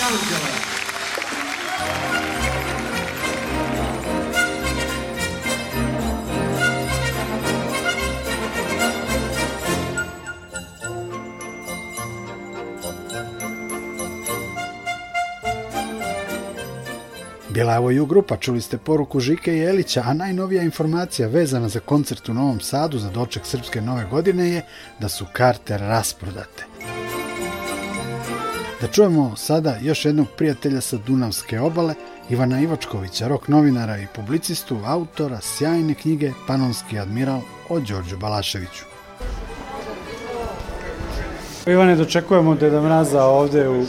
Anđele. Bila ovo ju grupa, čuli ste poruku Žike i Elića, a najnovija informacija vezana za koncert u Novom Sadu za doček Srpske nove godine je da su karte rasprodate. Da čujemo sada još jednog prijatelja sa Dunavske obale, Ivana Ivačkovića, rok novinara i publicistu, autora sjajne knjige Panonski admiral o Đorđu Balaševiću. Ivane, dočekujemo Deda Mraza ovde u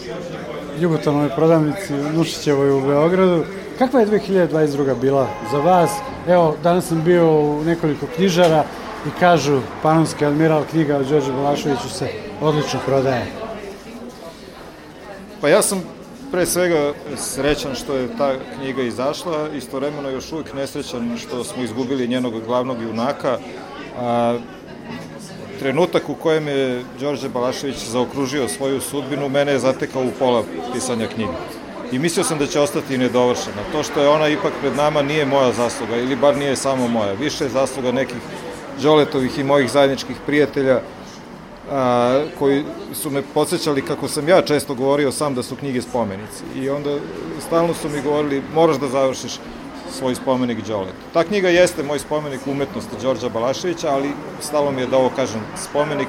Jugotanovoj prodavnici u Nušićevoj u Beogradu. Kakva je 2022. bila za vas? Evo, danas sam bio u nekoliko knjižara i kažu Panonski admiral knjiga o Đorđu Balaševiću se odlično prodaje. Pa ja sam pre svega srećan što je ta knjiga izašla, istovremeno još uvijek nesrećan što smo izgubili njenog glavnog junaka. A, trenutak u kojem je Đorđe Balašević zaokružio svoju sudbinu, mene je zatekao u pola pisanja knjige. I mislio sam da će ostati nedovršena. To što je ona ipak pred nama nije moja zasluga, ili bar nije samo moja. Više je zasluga nekih Đoletovih i mojih zajedničkih prijatelja, a, koji su me podsjećali kako sam ja često govorio sam da su knjige spomenici. I onda stalno su mi govorili moraš da završiš svoj spomenik Đoletu. Ta knjiga jeste moj spomenik umetnosti Đorđa Balaševića, ali stalo mi je da ovo kažem spomenik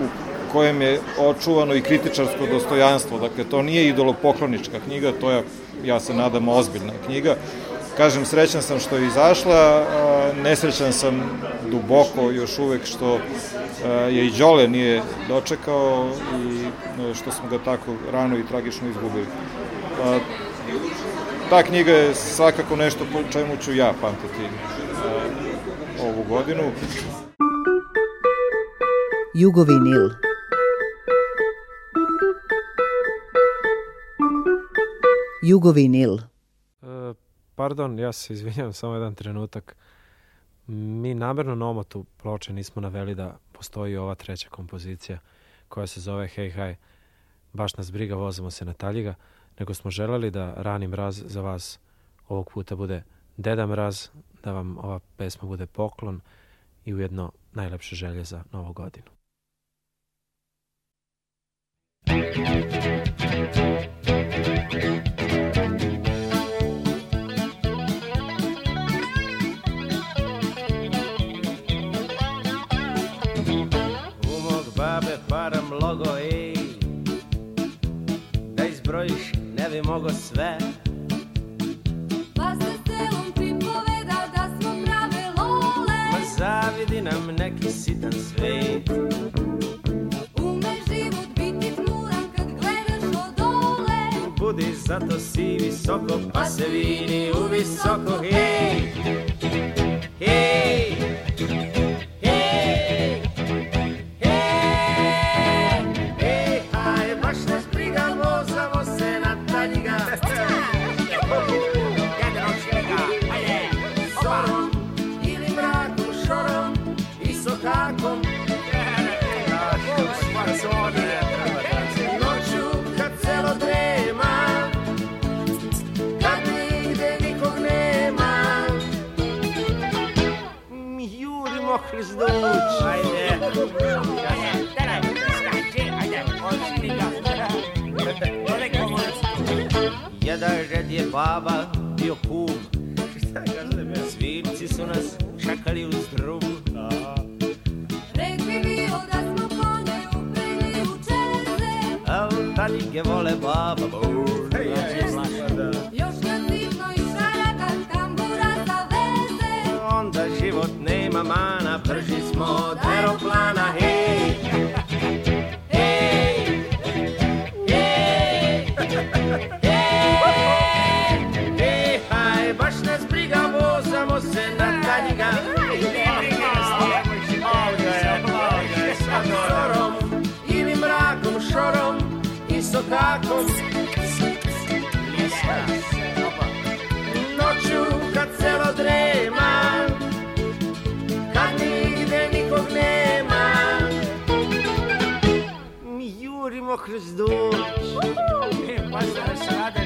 u kojem je očuvano i kritičarsko dostojanstvo. Dakle, to nije idolopoklonička knjiga, to je, ja se nadam, ozbiljna knjiga. Kažem, srećan sam što je izašla, nesrećan sam duboko još uvek što E, je i Đole nije dočekao i e, što smo ga tako rano i tragično izgubili. E, ta knjiga je svakako nešto po čemu ću ja pamtiti ovu godinu. Jugovinil Jugovinil e, Pardon, ja se izvinjam, samo jedan trenutak. Mi namerno na omotu ploče nismo naveli da postoji ova treća kompozicija koja se zove Hej haj, baš nas briga, vozimo se na taljiga, nego smo želeli da Rani mraz za vas ovog puta bude Deda mraz, da vam ova pesma bude poklon i ujedno najlepše želje za novu godinu. Thank you. bi mogo sve Pa se selom ti poveda da smo prave lole Ma pa zavidi nam neki sitan svet Ume život biti tmuran kad gledaš od dole Budi zato si visoko pa se vidi u visoko Hej, hej, hej blind. I Lucros Duques. Quem vai ser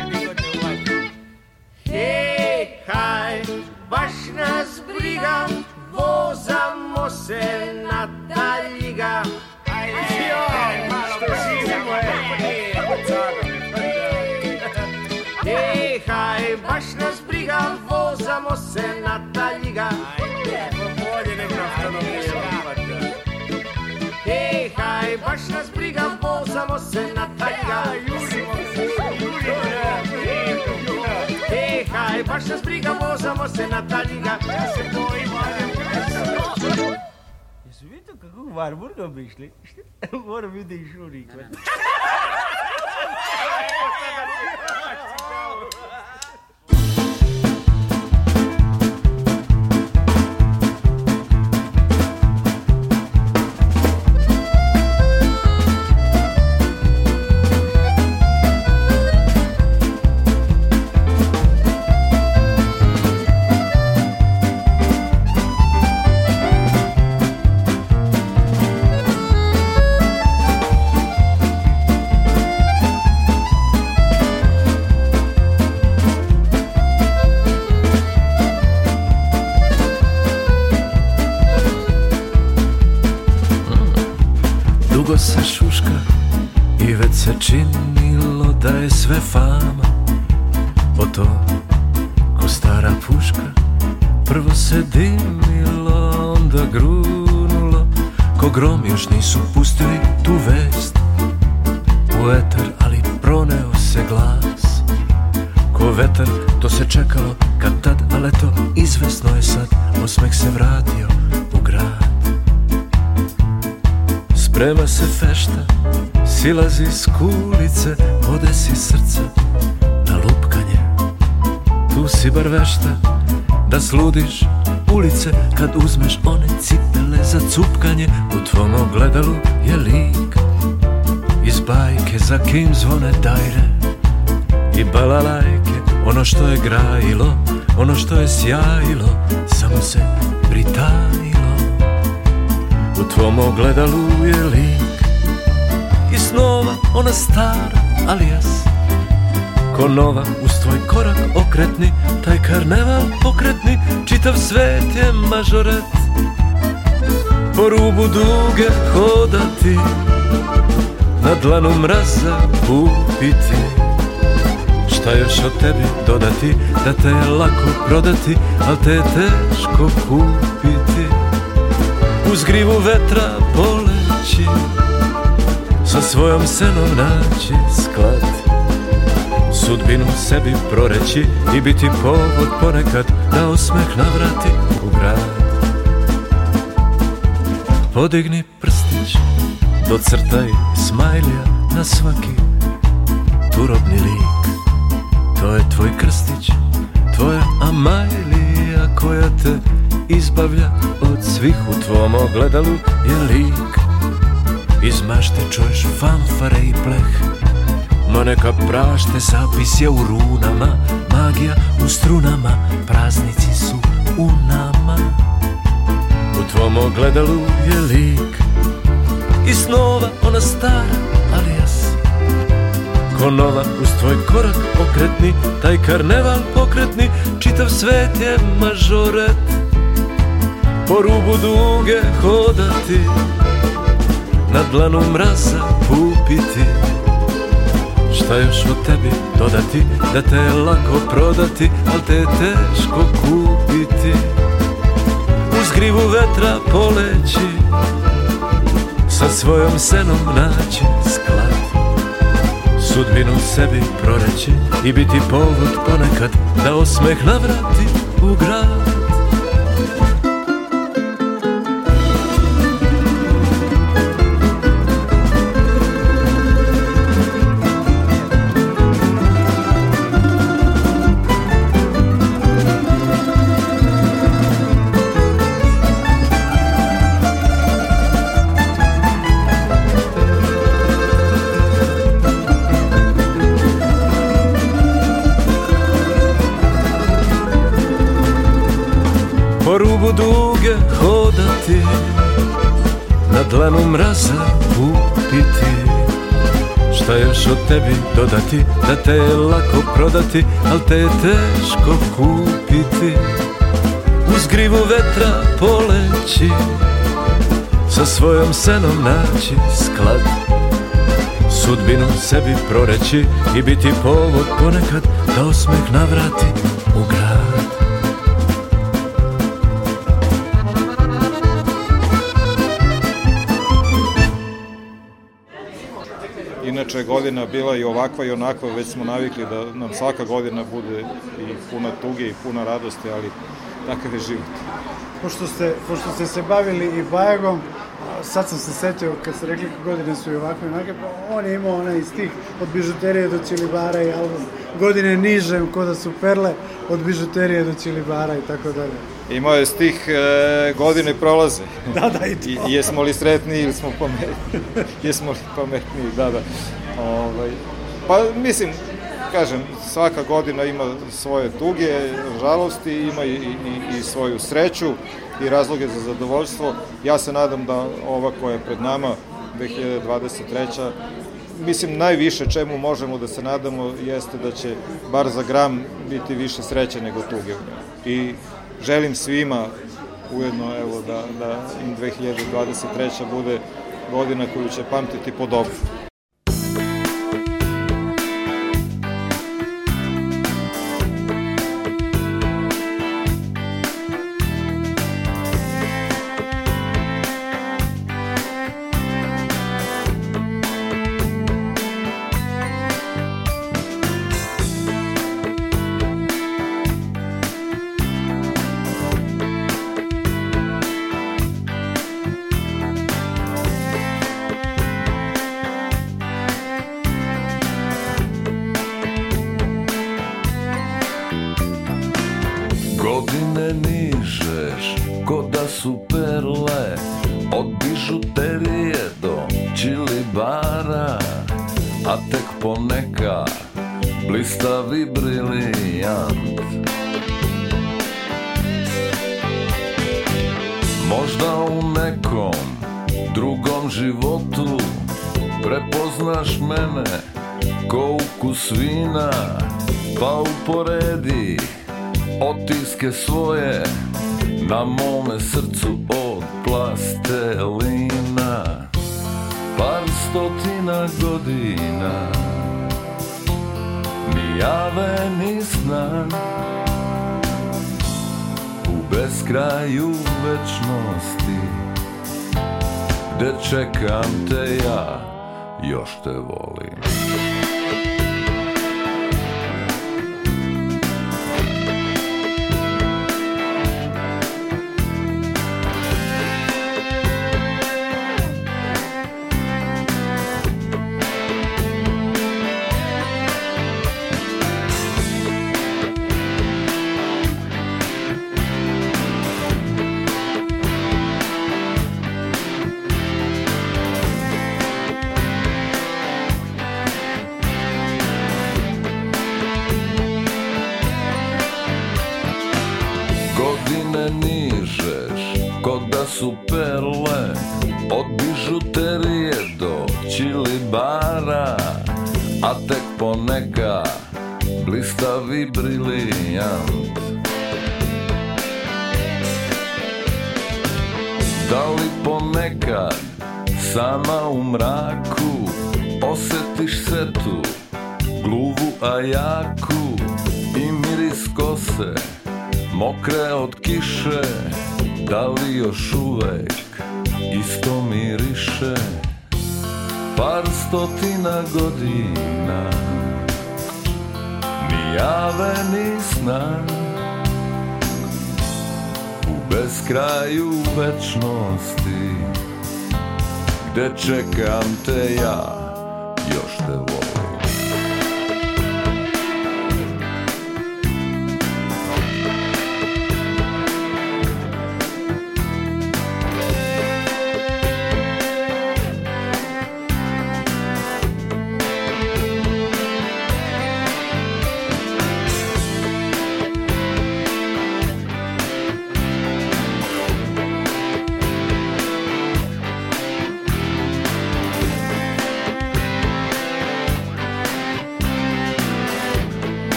liga, moça, você não tá ligado. Você foi embora. Isso me toca com barulho, né? é não, bicho. Agora me deixou rico. sve fama O to ko stara puška Prvo se dimilo, onda grunulo Ko grom još nisu pustili tu vest U etar, ali proneo se glas Ko vetar, to se čekalo kad tad Ali to izvesno je sad, osmeh se vratio u grad Sprema se fešta, silazi s kulice ode si srca na lupkanje Tu si bar vešta da sludiš ulice Kad uzmeš one cipele za cupkanje U tvom ogledalu je lik Iz bajke za kim zvone dajre I balalajke Ono što je grajilo Ono što je sjajilo Samo se pritajilo U tvom ogledalu je lik I snova ona stara alias Konova uz tvoj korak okretni Taj karneval pokretni Čitav svet je mažoret Po rubu duge hodati Na dlanu mraza kupiti Šta još o tebi dodati Da te je lako prodati Al te je teško kupiti Uz grivu vetra poleći Sa svojom senom naći sklad Sudbinu sebi proreći I biti povod ponekad Da osmeh navrati u grad Podigni prstić Docrtaj smajlija Na svaki turobni lik To je tvoj krstić Tvoja amajlija Koja te izbavlja od svih u tvom ogledalu je lik Iz mašte čuješ fanfare i pleh Ma neka prašte zapis je u runama Magija u strunama Praznici su u nama U tvom ogledalu je lik I snova ona stara alijas Ko nova uz tvoj korak pokretni Taj karneval pokretni Čitav svet je mažoret Po rubu duge hodati na dlanu mraza kupiti Šta još o tebi dodati, da te je lako prodati, al te je teško kupiti Uz grivu vetra poleći, sa svojom senom naći sklad Sudbinu sebi proreći i biti povod ponekad da osmeh navrati u grad danu mraza kupiti Šta još o tebi dodati, da te je lako prodati, al te je teško kupiti Uz grivu vetra poleći, sa svojom senom naći sklad Sudbinu sebi proreći i biti povod ponekad da osmeh navrati godina bila i ovakva i onakva, već smo navikli da nam svaka godina bude i puna tuge i puna radosti, ali takav je život. Pošto ste, pošto ste se bavili i Bajagom, sad sam se setio kad ste rekli godine su i ovakve i onake, pa on je imao onaj stih od bižuterije do Čilibara i album godine niže, kod da su perle, od bižuterije do Čilibara i tako dalje. Imao je stih e, godine prolaze. da, da, i to. I, jesmo li sretni ili smo pametni? jesmo li pametni, da, da. Ovaj, pa mislim, kažem, svaka godina ima svoje tuge, žalosti, ima i, i, i svoju sreću i razloge za zadovoljstvo. Ja se nadam da ova koja je pred nama, 2023. Mislim, najviše čemu možemo da se nadamo jeste da će bar za gram biti više sreće nego tuge. I želim svima ujedno evo, da, da im 2023. bude godina koju će pamtiti po dobru.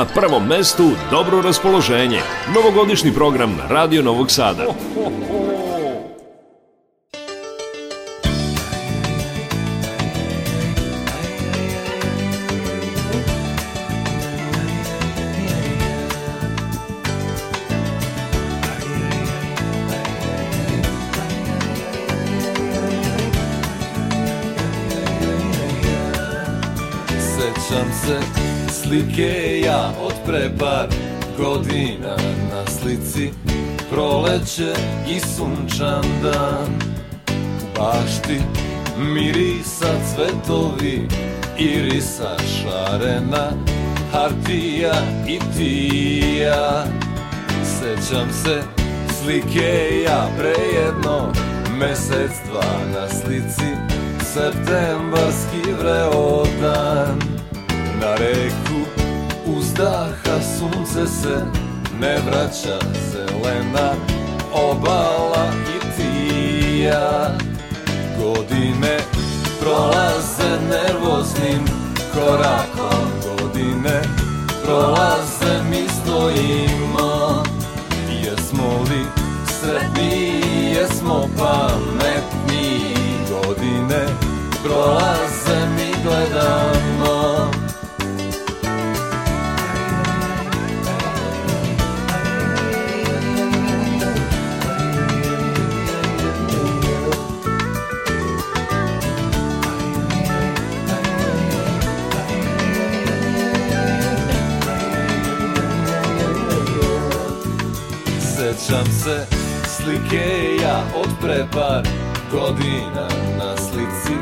na prvom mestu dobro raspoloženje. Novogodišnji program Radio Novog Sada. pre par godina na slici Proleće i sunčan dan U bašti mirisa cvetovi Irisa šarena Hartija i tija Sećam se slike ja prejedno Mesec dva na slici Septembarski vreodan Na reku uzdah sunce se ne vraća zelena obala i ti ja godine prolaze nervoznim korakom godine prolaze mi stojimo Sjećam se slike ja od pre par godina na slici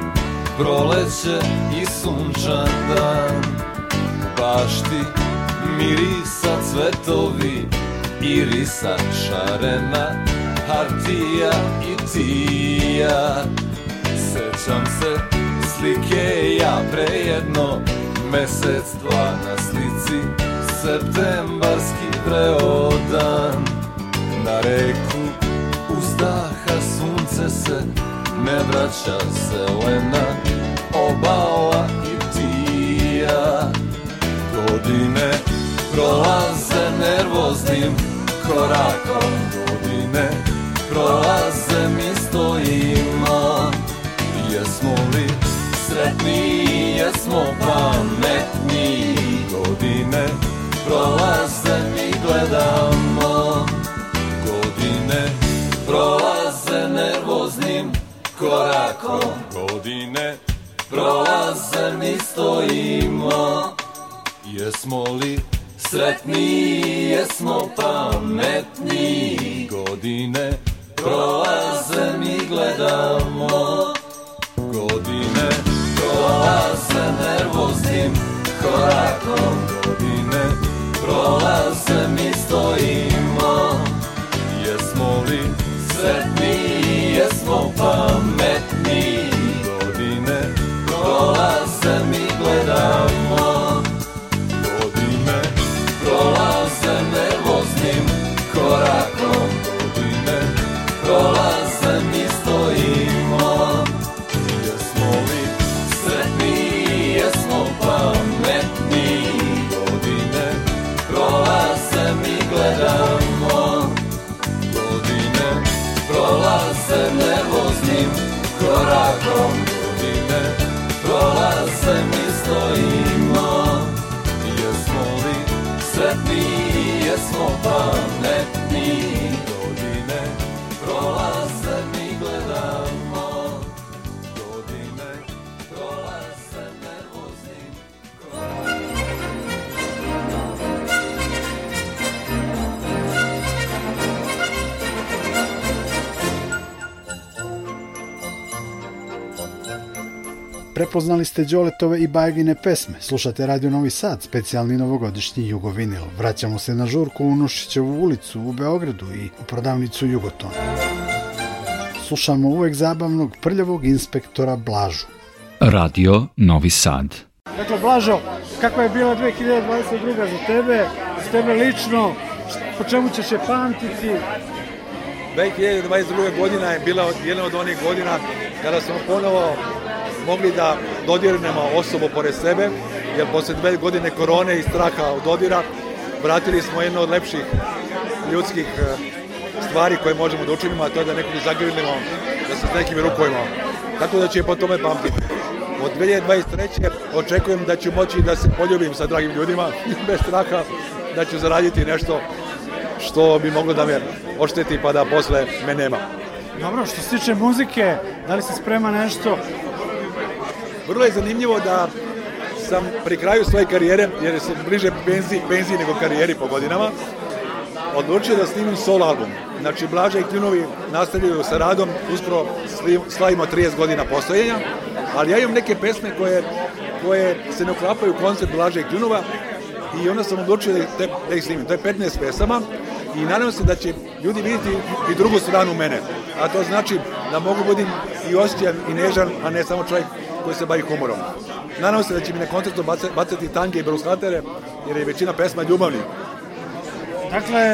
Proleće i sunčan dan Bašti mirisa cvetovi Irisa šarena Hartija i tija Sećam se slike ja pre jedno Mesec dva na slici Septembarski preodan na reku Uzdaha sunce se Ne vraća selena Obala i tija Godine prolaze nervoznim korakom Godine prolaze mi stojimo Jesmo li sretni, jesmo pametni Godine prolaze mi gledamo korakom Godine prolaze mi stojimo Jesmo li sretni, jesmo pametni Godine prolaze mi gledamo Godine prolaze nervoznim korakom Godine prolaze mi stojimo Jesmo li sretni for man. Prepoznali ste Đoletove i Bajagine pesme. Slušate Radio Novi Sad, specijalni novogodišnji Jugovinil. Vraćamo se na žurku u Nušićevu ulicu u Beogradu i u prodavnicu Jugoton. Slušamo uvek zabavnog prljavog inspektora Blažu. Radio Novi Sad. Dakle, Blažo, kako je bila 2022. za tebe, za tebe lično, po čemu ćeš je pamtiti? 2022. godina je bila jedna od onih godina kada smo ponovo mogli da dodirnemo osobu pored sebe, jer posle dve godine korone i straha od dodira vratili smo jedno od lepših ljudskih e, stvari koje možemo da učinimo, a to je da nekog zagrlimo, da se s nekim rukujemo. Tako da će po tome pamtiti. Od 2023. očekujem da ću moći da se poljubim sa dragim ljudima, bez straha da ću zaraditi nešto što bi moglo da me ošteti pa da posle me nema. Dobro, što se tiče muzike, da li se sprema nešto Vrlo je zanimljivo da sam pri kraju svoje karijere, jer sam bliže penziji, penziji nego karijeri po godinama, odlučio da snimim solo album. Znači, Blaža i Kljunovi nastavljaju sa radom, uskoro slavimo 30 godina postojenja, ali ja imam neke pesme koje, koje se ne uklapaju u koncept Blaža i Kljunova i onda sam odlučio da, ih, da ih snimim. To je 15 pesama i nadam se da će ljudi vidjeti i drugu stranu mene. A to znači da mogu da budem i osjećan i nežan, a ne samo čovjek koji se bavi humorom. Nadam se da će mi na koncertu bacati tange i brushatere, jer je većina pesma ljubavnih. Dakle,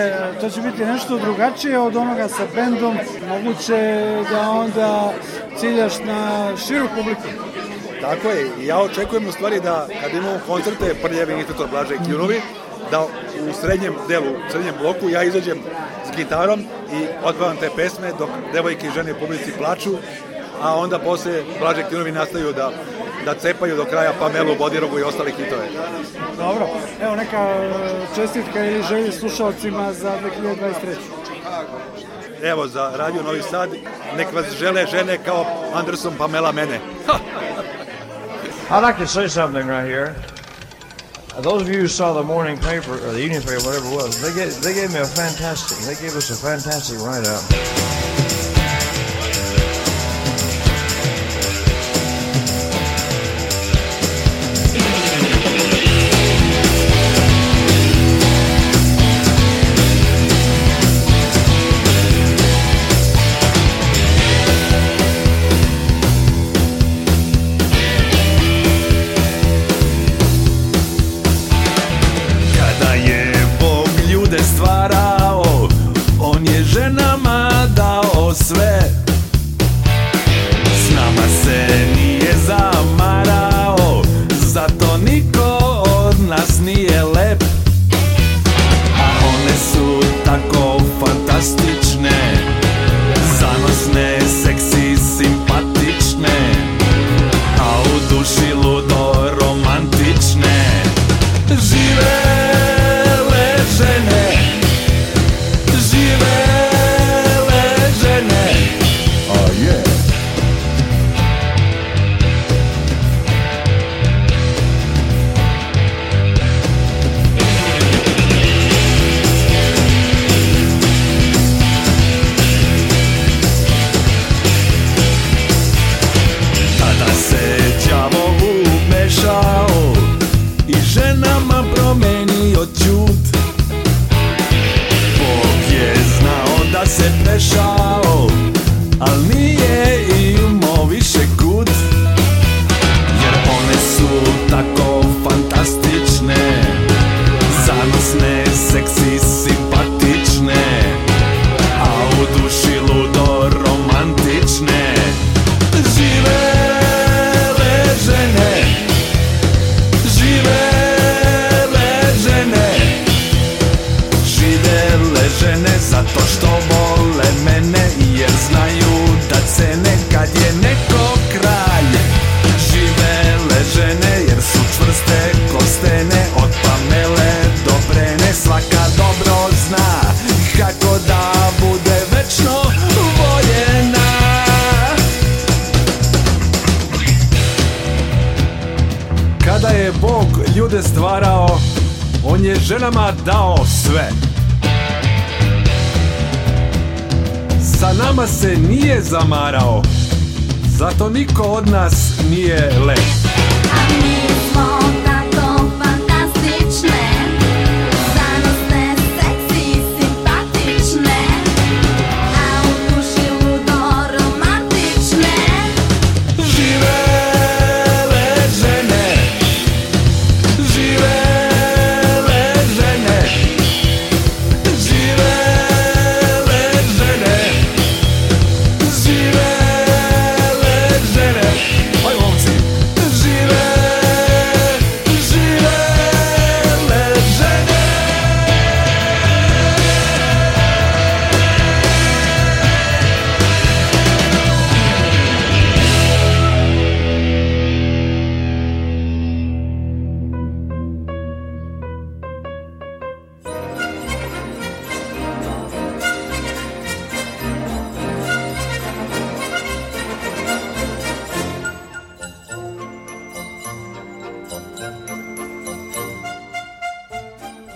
to će biti nešto drugačije od onoga sa bendom. Moguće da onda ciljaš na širu publiku. Tako je, ja očekujem u stvari da kad imamo koncerte Prljavi, Institutor, Blaže i Kljunovi, da u srednjem delu, u srednjem bloku ja izađem s gitarom i odpevam te pesme dok devojke i žene u publici plaču a onda posle Blaže Ktinovi nastaju da da cepaju do kraja Pamelu, Bodirogu i ostale hitove. Dobro, evo neka e, čestitka ili želje slušalcima za 2023. Evo, za Radio Novi Sad, nek vas žele žene kao Anderson Pamela mene. I'd like to say something right here. Those of you who saw the morning paper or the evening paper, whatever it was, they gave, they gave me a fantastic, they gave us a fantastic write-up.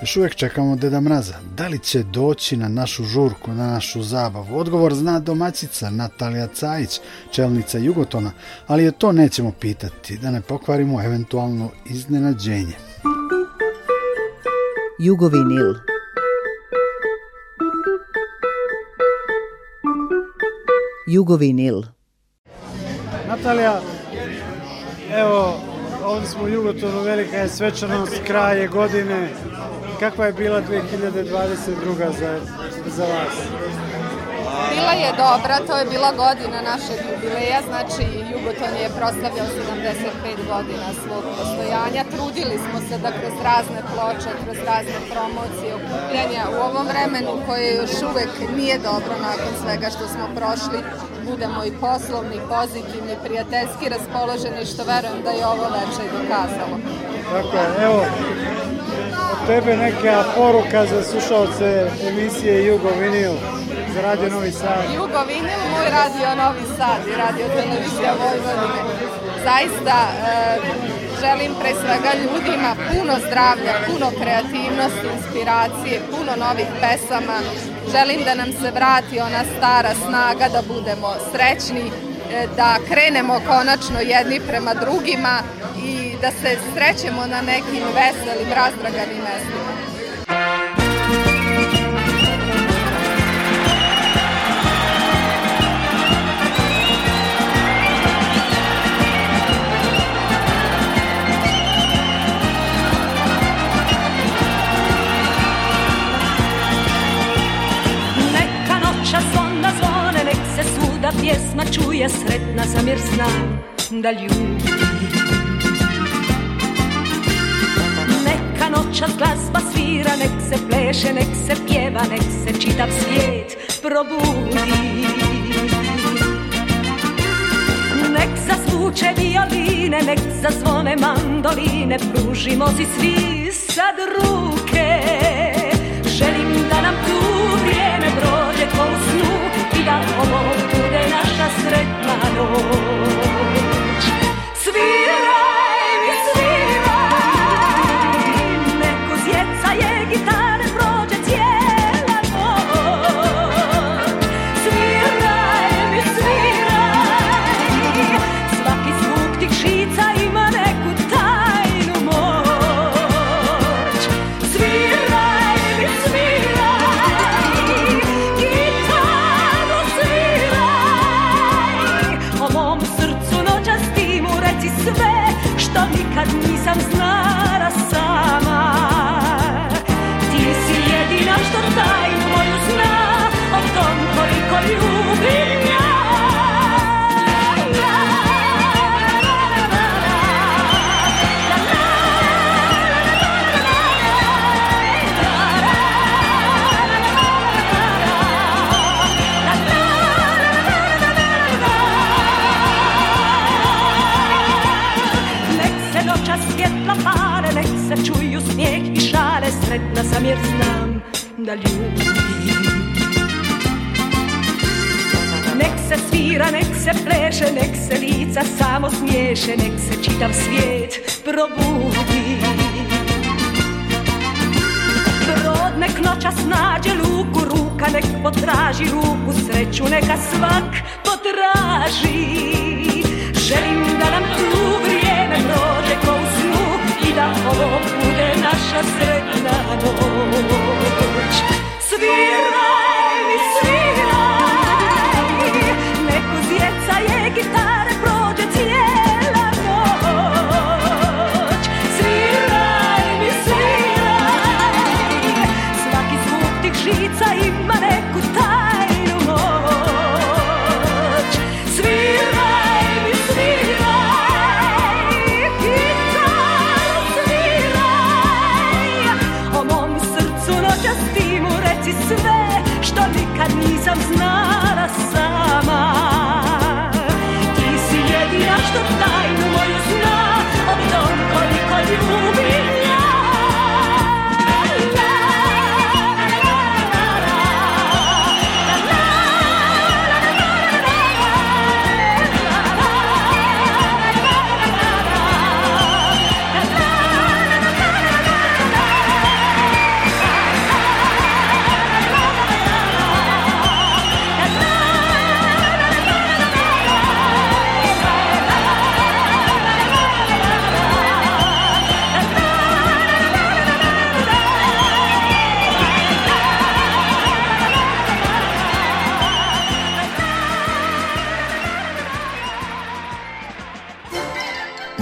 Još uvijek čekamo Deda Mraza. Da li će doći na našu žurku, na našu zabavu? Odgovor zna domaćica Natalija Cajić, čelnica Jugotona, ali je to nećemo pitati, da ne pokvarimo eventualno iznenađenje. Jugovinil Jugovinil Natalija, evo, ovdje smo u Jugotonu, velika je svečanost, kraj godine, Kakva je bila 2022. za, za vas? Bila je dobra, to je bila godina našeg jubileja, znači Jugoton je proslavljao 75 godina svog postojanja. Trudili smo se da kroz razne ploče, kroz razne promocije, okupljanja u ovom vremenu koje još uvek nije dobro nakon svega što smo prošli, budemo i poslovni, pozitivni, prijateljski raspoloženi, što verujem da je ovo veče i dokazalo. Tako je, evo, od tebe neka poruka za slušalce emisije Jugovinil za Radio Novi Sad. Jugovinil, moj Radio Novi Sad i Radio Televizija Vojvodine. Zaista e, želim pre svega ljudima puno zdravlja, puno kreativnosti, inspiracije, puno novih pesama. Želim da nam se vrati ona stara snaga, da budemo srećni, e, da krenemo konačno jedni prema drugima i da se srećemo na nekim veselim, razdraganim mestima. pjesma čuje, sretna sam jer znam da ljubim noćas glazba svira, nek se pleše, nek se pjeva, nek se čitav svijet probudi. Nek zasvuče violine, nek zazvone mandoline, pružimo si svi sad ruke. Želim da nam tu vrijeme prođe ko u snu i da ovo bude naša sretna noć. sretna sam jer znam da ljubim Nek se svira, nek se pleše, nek se lica samo smiješe Nek se čitav svijet probudi Brod nek noća snađe luku, ruka nek potraži ruku Sreću neka svak potraži Želim da nam tu vrijeme prođe ko u i da ovo bude naša sretna noć. Sviraj!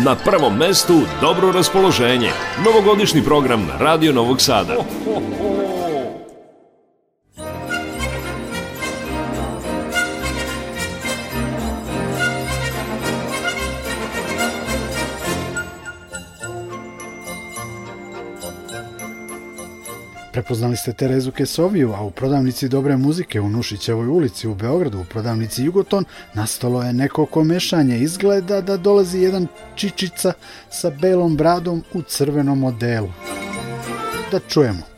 na prvom mestu dobro raspoloženje. Novogodišnji program Radio Novog Sada. Upoznali ste Terezu Kesoviju, a u prodavnici dobre muzike u Nušićevoj ulici u Beogradu, u prodavnici Jugoton, nastalo je neko komešanje. Izgleda da dolazi jedan čičica sa belom bradom u crvenom modelu. Da čujemo.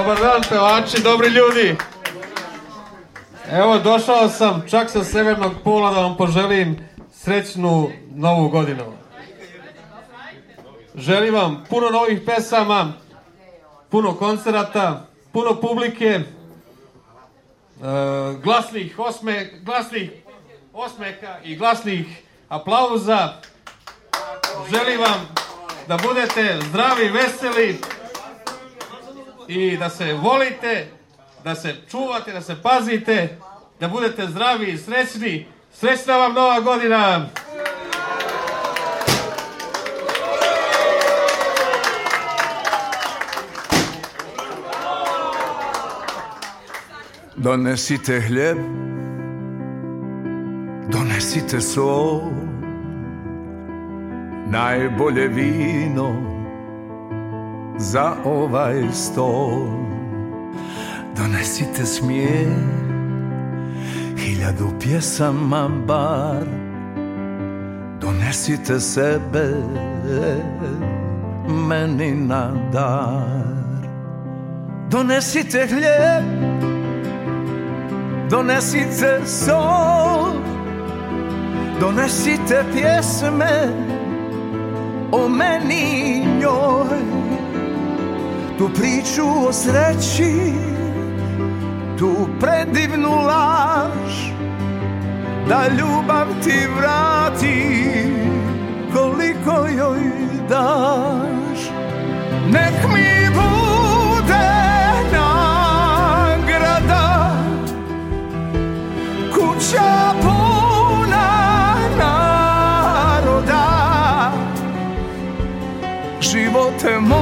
Dobar dan, pevači, dobri ljudi. Evo, došao sam čak sa severnog pola da vam poželim srećnu novu godinu. Želim vam puno novih pesama, puno koncerata, puno publike, e, glasnih, osme, glasnih osmeka i glasnih aplauza. Želim vam da budete zdravi, veseli, i da se volite, da se čuvate, da se pazite, da budete zdravi i srećni. Srećna vam nova godina! Donesite hljeb, donesite sol, najbolje vino, za ovaj stol Donesite smije Hiljadu pjesama bar Donesite sebe Meni na dar Donesite hljeb Donesite sol Donesite pjesme O meni tu priču o sreći tu predivnu laž da ljubav ti vrati koliko joj daš nek mi bude nagrada kuća puna naroda živote moj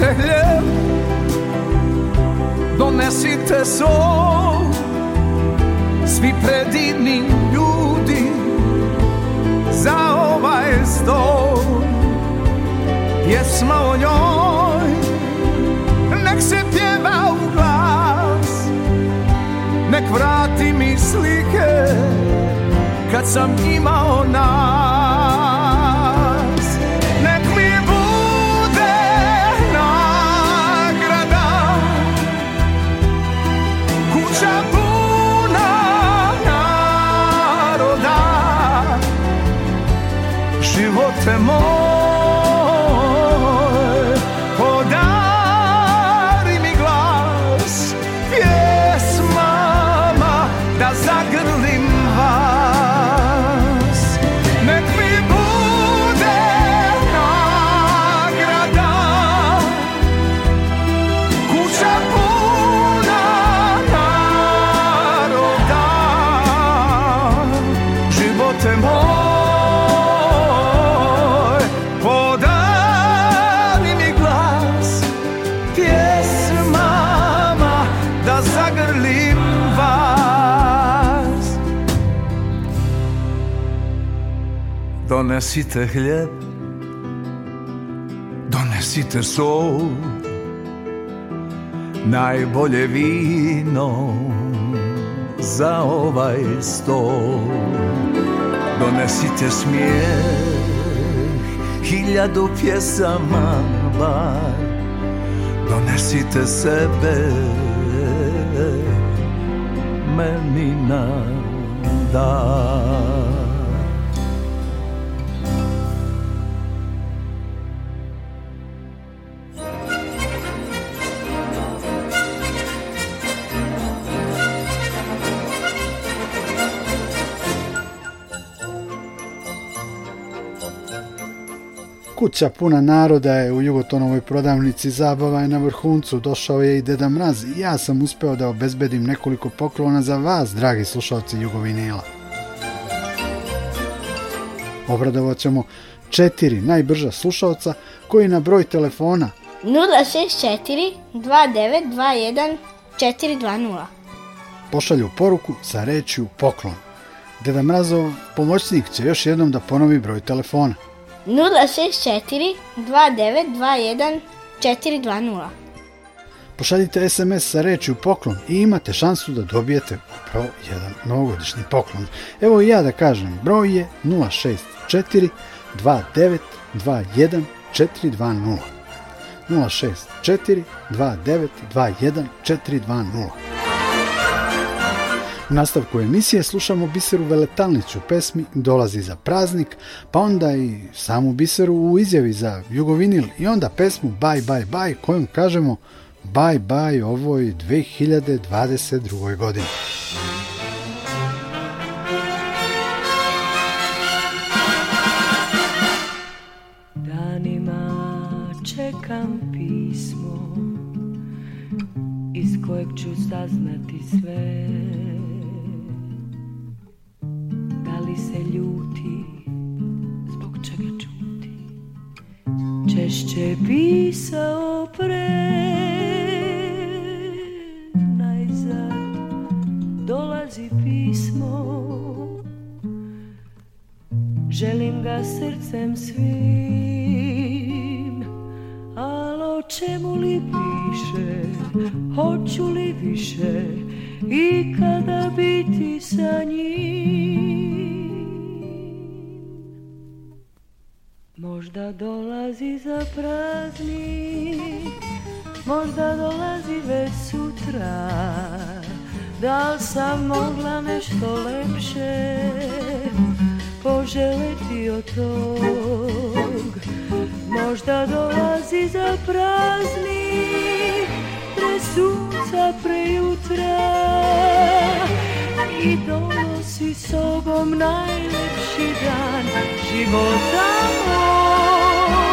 donesite hljeb, donesite sol, svi predivni ljudi za ovaj stol. Pjesma o njoj, nek se pjeva u glas, nek vrati mi slike kad sam imao nas. more. Донесите хлеб, донесите сол, najbolje vino za ovaj stol. Donesite smijeh, hiljadu pjesama bar, donesite sebe meni na dar. Kuća puna naroda je u Jugotonovoj prodavnici, zabava je na vrhuncu, došao je i Deda Mraz i ja sam uspeo da obezbedim nekoliko poklona za vas, dragi slušalci Jugovinila. Obradovat ćemo četiri najbrža slušalca koji na broj telefona 064 2921 420 pošalju poruku sa rečju poklon. Deda Mrazov pomoćnik će još jednom da ponovi broj telefona 064 2921 420. Pošaljite SMS sa reči poklon i imate šansu da dobijete upravo jedan novogodišnji poklon. Evo i ja da kažem, broj je 064 29 21 420. 064 29 21 420. U nastavku emisije slušamo Biseru Veletalnicu u pesmi Dolazi za praznik, pa onda i samu Biseru u izjavi za Jugovinil i onda pesmu Bye Bye Bye kojom kažemo Bye Bye ovoj 2022. godini. čekam pismo iz kojeg ću saznati sve češće pisao pre najzad dolazi pismo želim ga srcem svim Al' o čemu li piše hoću li više i kada biti sa njim Možda dolazi za praznik, možda dolazi već sutra, da li sam mogla nešto lepše poželeti od tog. Možda dolazi za praznik, pre sunca, pre jutra, i donosi sobom najlepši dan života moj.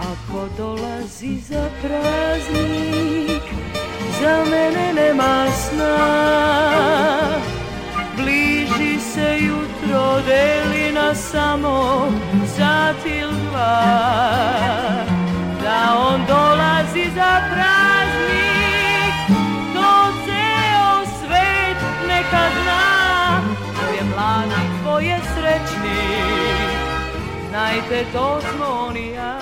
Ako dolazi za praznik, za mene nema sna. Bliži se jutro, deli na samo sat ili dva. Da on dolazi za praznik, znajte to smo on i ja.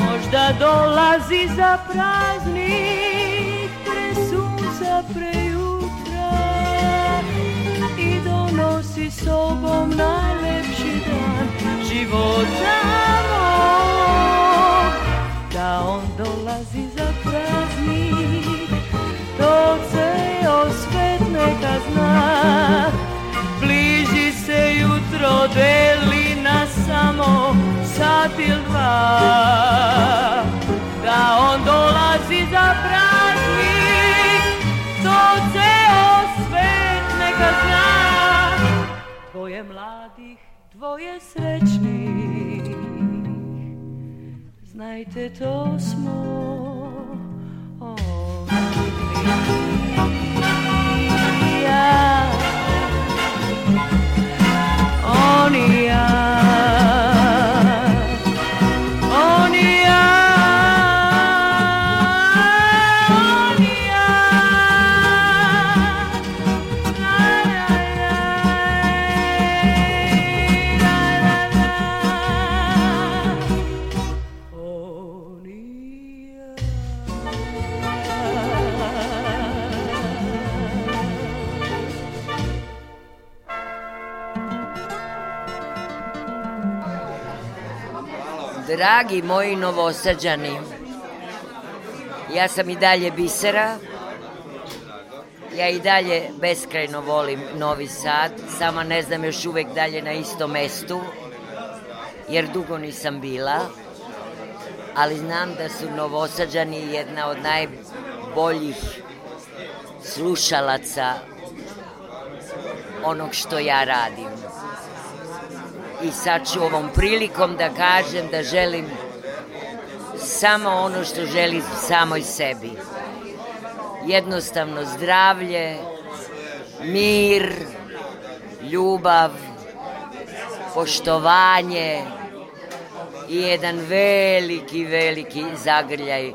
Možda dolazi za praznik, presunca preju nosi sobom najlepší dan života mog. Da on dolazi za praznik, to ceo svet neka zna. Bliži se jutro, deli nas samo sat il dva. Da on dolazi za praznik, to o svet neka zna. dvoje srećni Znajte to smo oni dragi moji novosađani, ja sam i dalje bisera, ja i dalje beskrajno volim Novi Sad, sama ne znam još uvek dalje na istom mestu, jer dugo nisam bila, ali znam da su novosađani jedna od najboljih slušalaca onog što ja radim i sad ću ovom prilikom da kažem da želim samo ono što želim samoj sebi. Jednostavno zdravlje, mir, ljubav, poštovanje i jedan veliki, veliki zagrljaj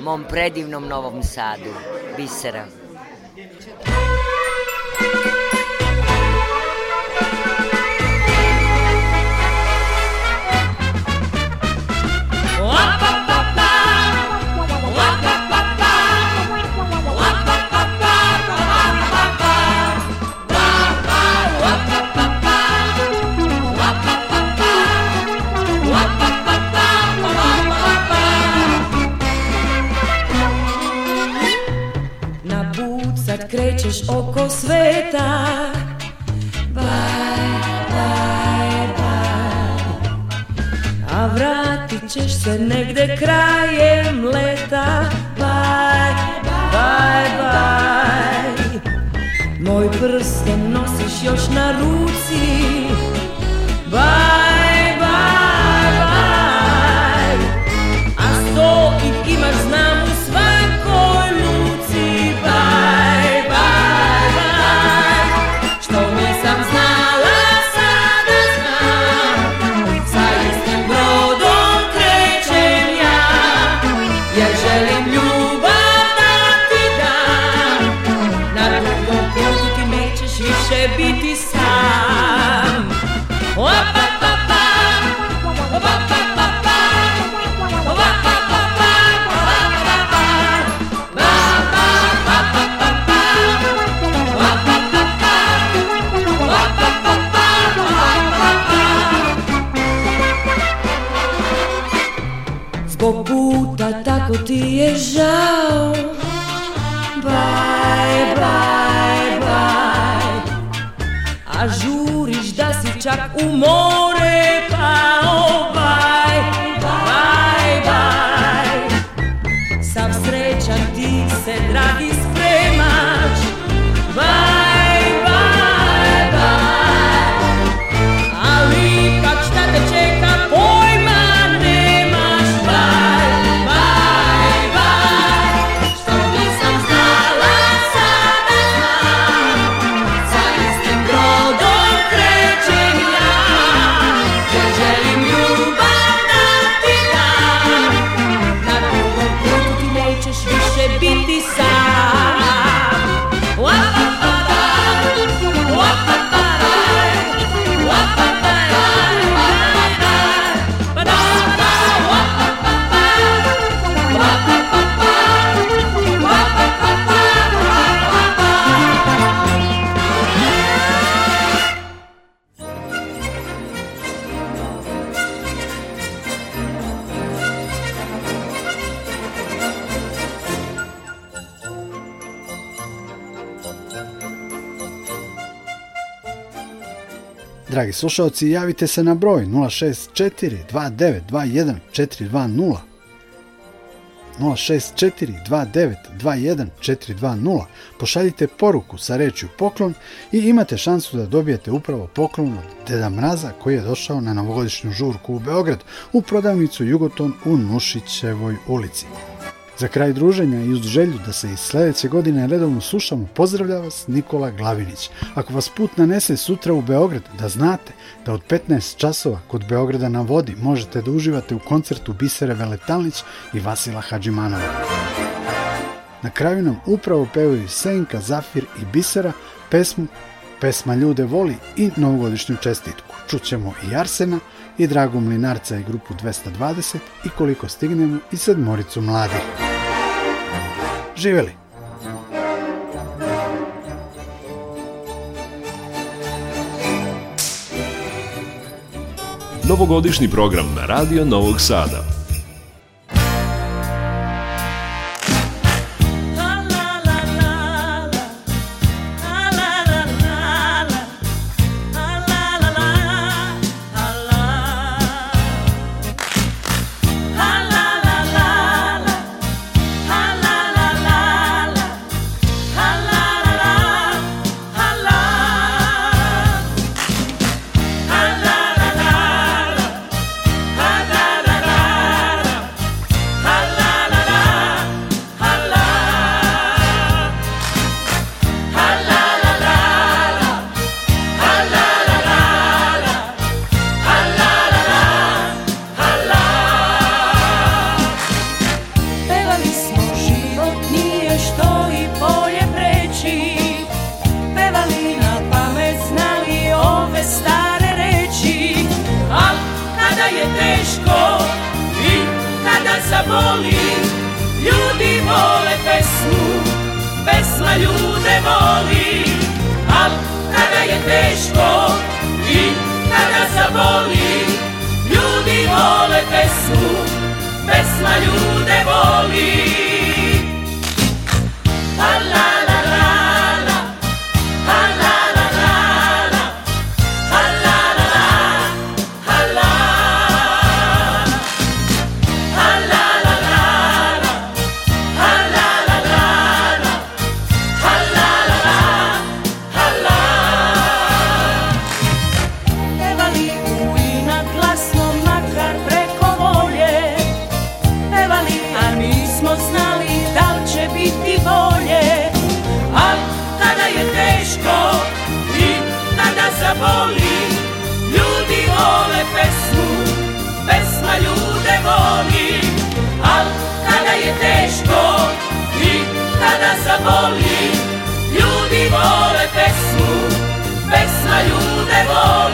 mom predivnom Novom Sadu, bisera. krećeš oko sveta Bye, bye, bye A vratit ćeš se negde krajem leta Bye, bye, bye Moj prsten nosiš još na ruci Bye Kako ti je žao Bye, bye, bye A žuriš da si čak u moj slušalci javite se na broj 064 29 21 420 064-2921-420, pošaljite poruku sa rečju poklon i imate šansu da dobijete upravo poklon od Deda Mraza koji je došao na novogodišnju žurku u Beograd u prodavnicu Jugoton u Nušićevoj ulici. Za kraj druženja i uz želju da se i sledeće godine redovno slušamo, pozdravlja vas Nikola Glavinić. Ako vas put nanese sutra u Beograd, da znate da od 15 časova kod Beograda na vodi možete da uživate u koncertu Bisere Veletalnić i Vasila Hadžimanova. Na kraju nam upravo pevaju Senka, Zafir i Bisera pesmu Pesma ljude voli i novogodišnju čestitku. Čućemo i Arsena, i Dragu Mlinarca i grupu 220 i koliko stignemo i sedmoricu mladih. Živeli! Novogodišnji program na Radio Novog Sada Mama ljude voli, al kada je teško i kada zaboli, ljudi vole pesmu, pesma ljude voli. voli, ljudi vole pesmu, pesma ljude voli.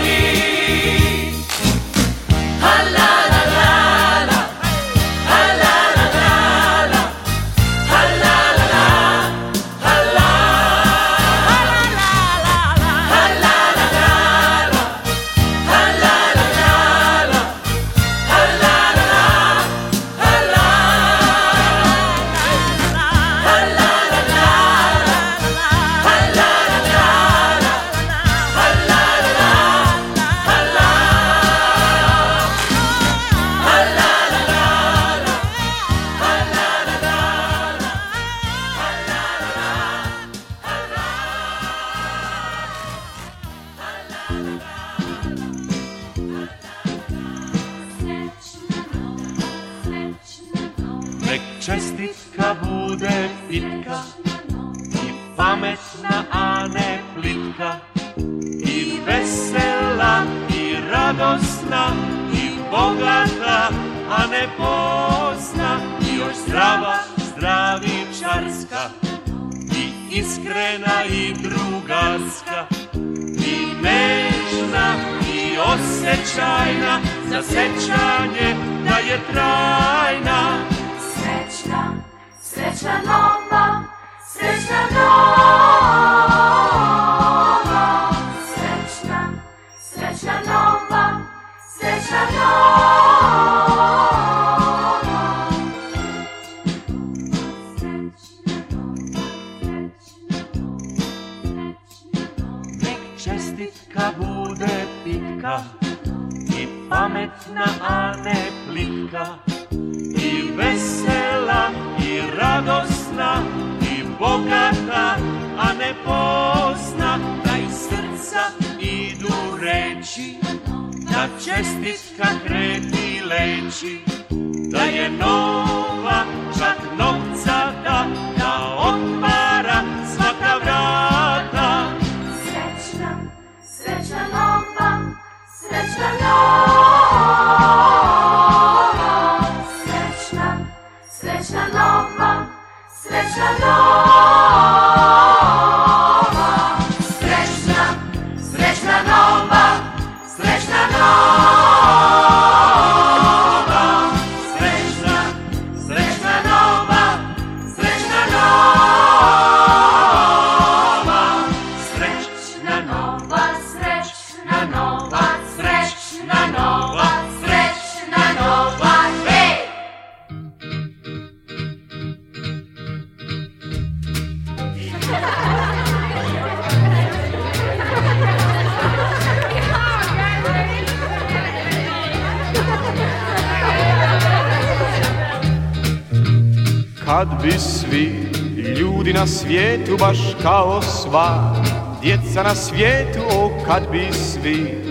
na svijetu baš kao sva Djeca na svijetu, o kad bi svi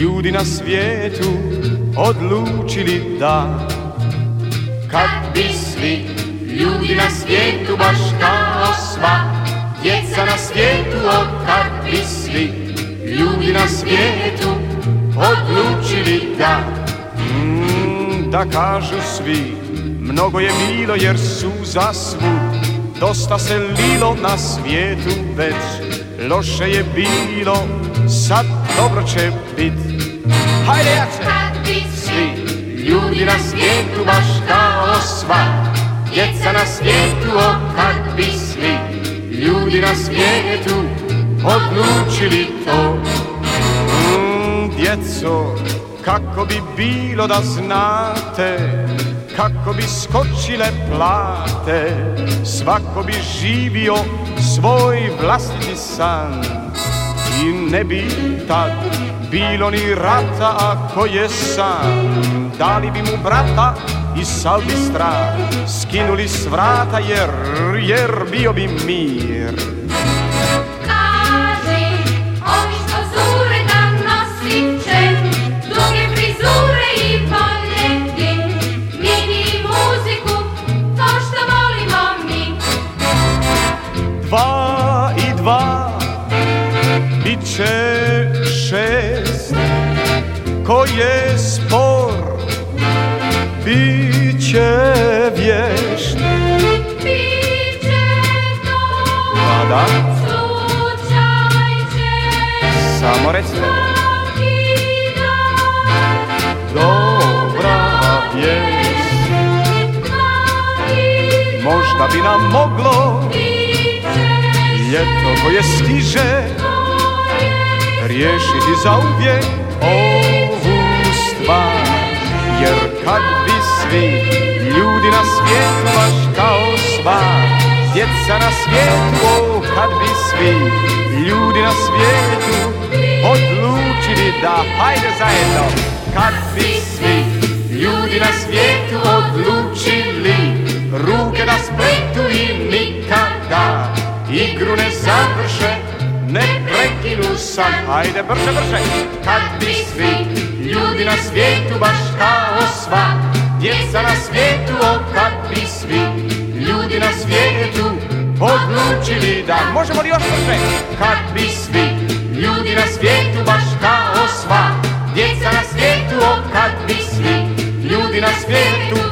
Ljudi na svijetu odlučili da Kad bi svi ljudi na svijetu baš kao sva Djeca na svijetu, o kad bi svi Ljudi na svijetu odlučili da mm, Da kažu svi, mnogo je bilo jer su za svu dosta se lilo na svijetu već Loše je bilo, sad dobro će bit Hajde jače! Kad bi svi ljudi na svijetu baš kao sva Djeca na svijetu, o kad bi svi ljudi na svijetu Odlučili to mm, Djeco, kako bi bilo da znate kako bi skočile plate, svako bi živio svoj vlastiti san. I ne bi tad bilo ni rata ako je sam, dali bi mu brata i sav bi strah, skinuli s vrata jer, jer bio bi mir. bi nam moglo Ljeto koje stiže Riješiti zauvijek ovu stvar Jer kad bi svi ljudi na svijetu baš kao sva Djeca na svijetu, o, kad bi svi ljudi na svijetu Odlučili da hajde zajedno Kad bi svi ljudi na svijetu odlučili ruke da spletu i nikada igru ne završe, ne prekinu san. Ajde, brže, brže! Kad bi svi ljudi na svijetu baš kao sva, djeca na svijetu, o kad bi svi ljudi na svijetu odlučili da... Možemo li još brže? Kad bi svi ljudi na svijetu baš kao sva, djeca na svijetu, o kad bi svi ljudi na svijetu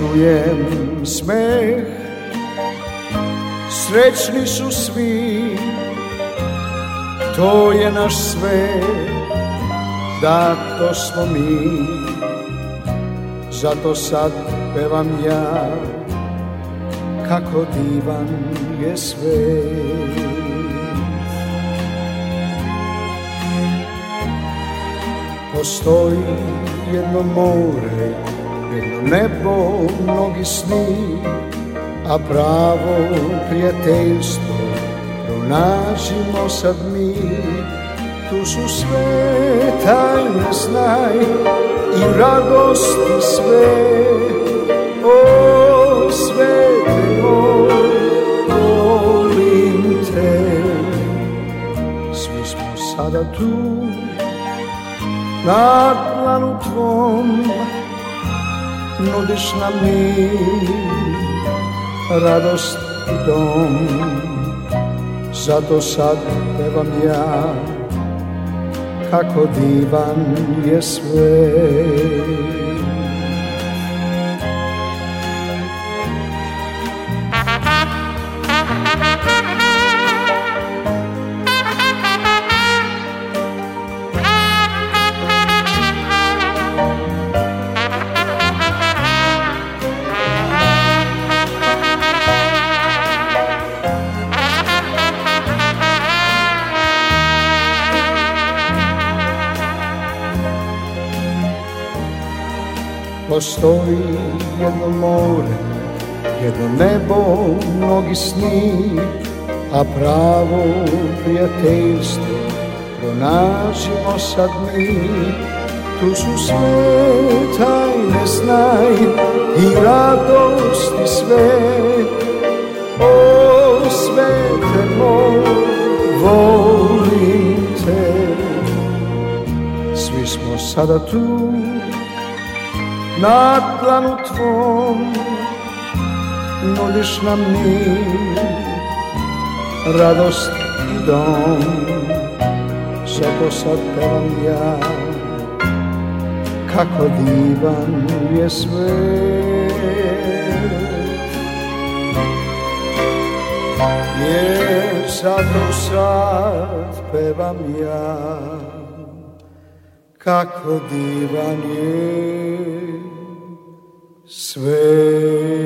čujem smeh Srećni su svi, to je naš sve Da, to smo mi, zato sad pevam ja Kako divan je sve Postoji jedno more nebo mnogi sni, a pravo prijateljstvo pronađimo sad mi. Tu su sve tajne znaj i radosti sve, o svete moj, volim te. sada tu, na planu tvom, nudiš nam mir, radost i dom. Zato sad pevam ja, kako divan je sve. postoji jedno more, jedno nebo, mnogi sni, a pravo prijateljstvo pronađimo sad mi. Tu su sve tajne znaj i radost i sve, o svete moj, volim te. Svi smo sada tu, na tlanu tvom nudiš nam mir, radost i dom. Zato sad pevam ja, kako divan je svet. Jer zato sad pevam ja, kako divan je Sway.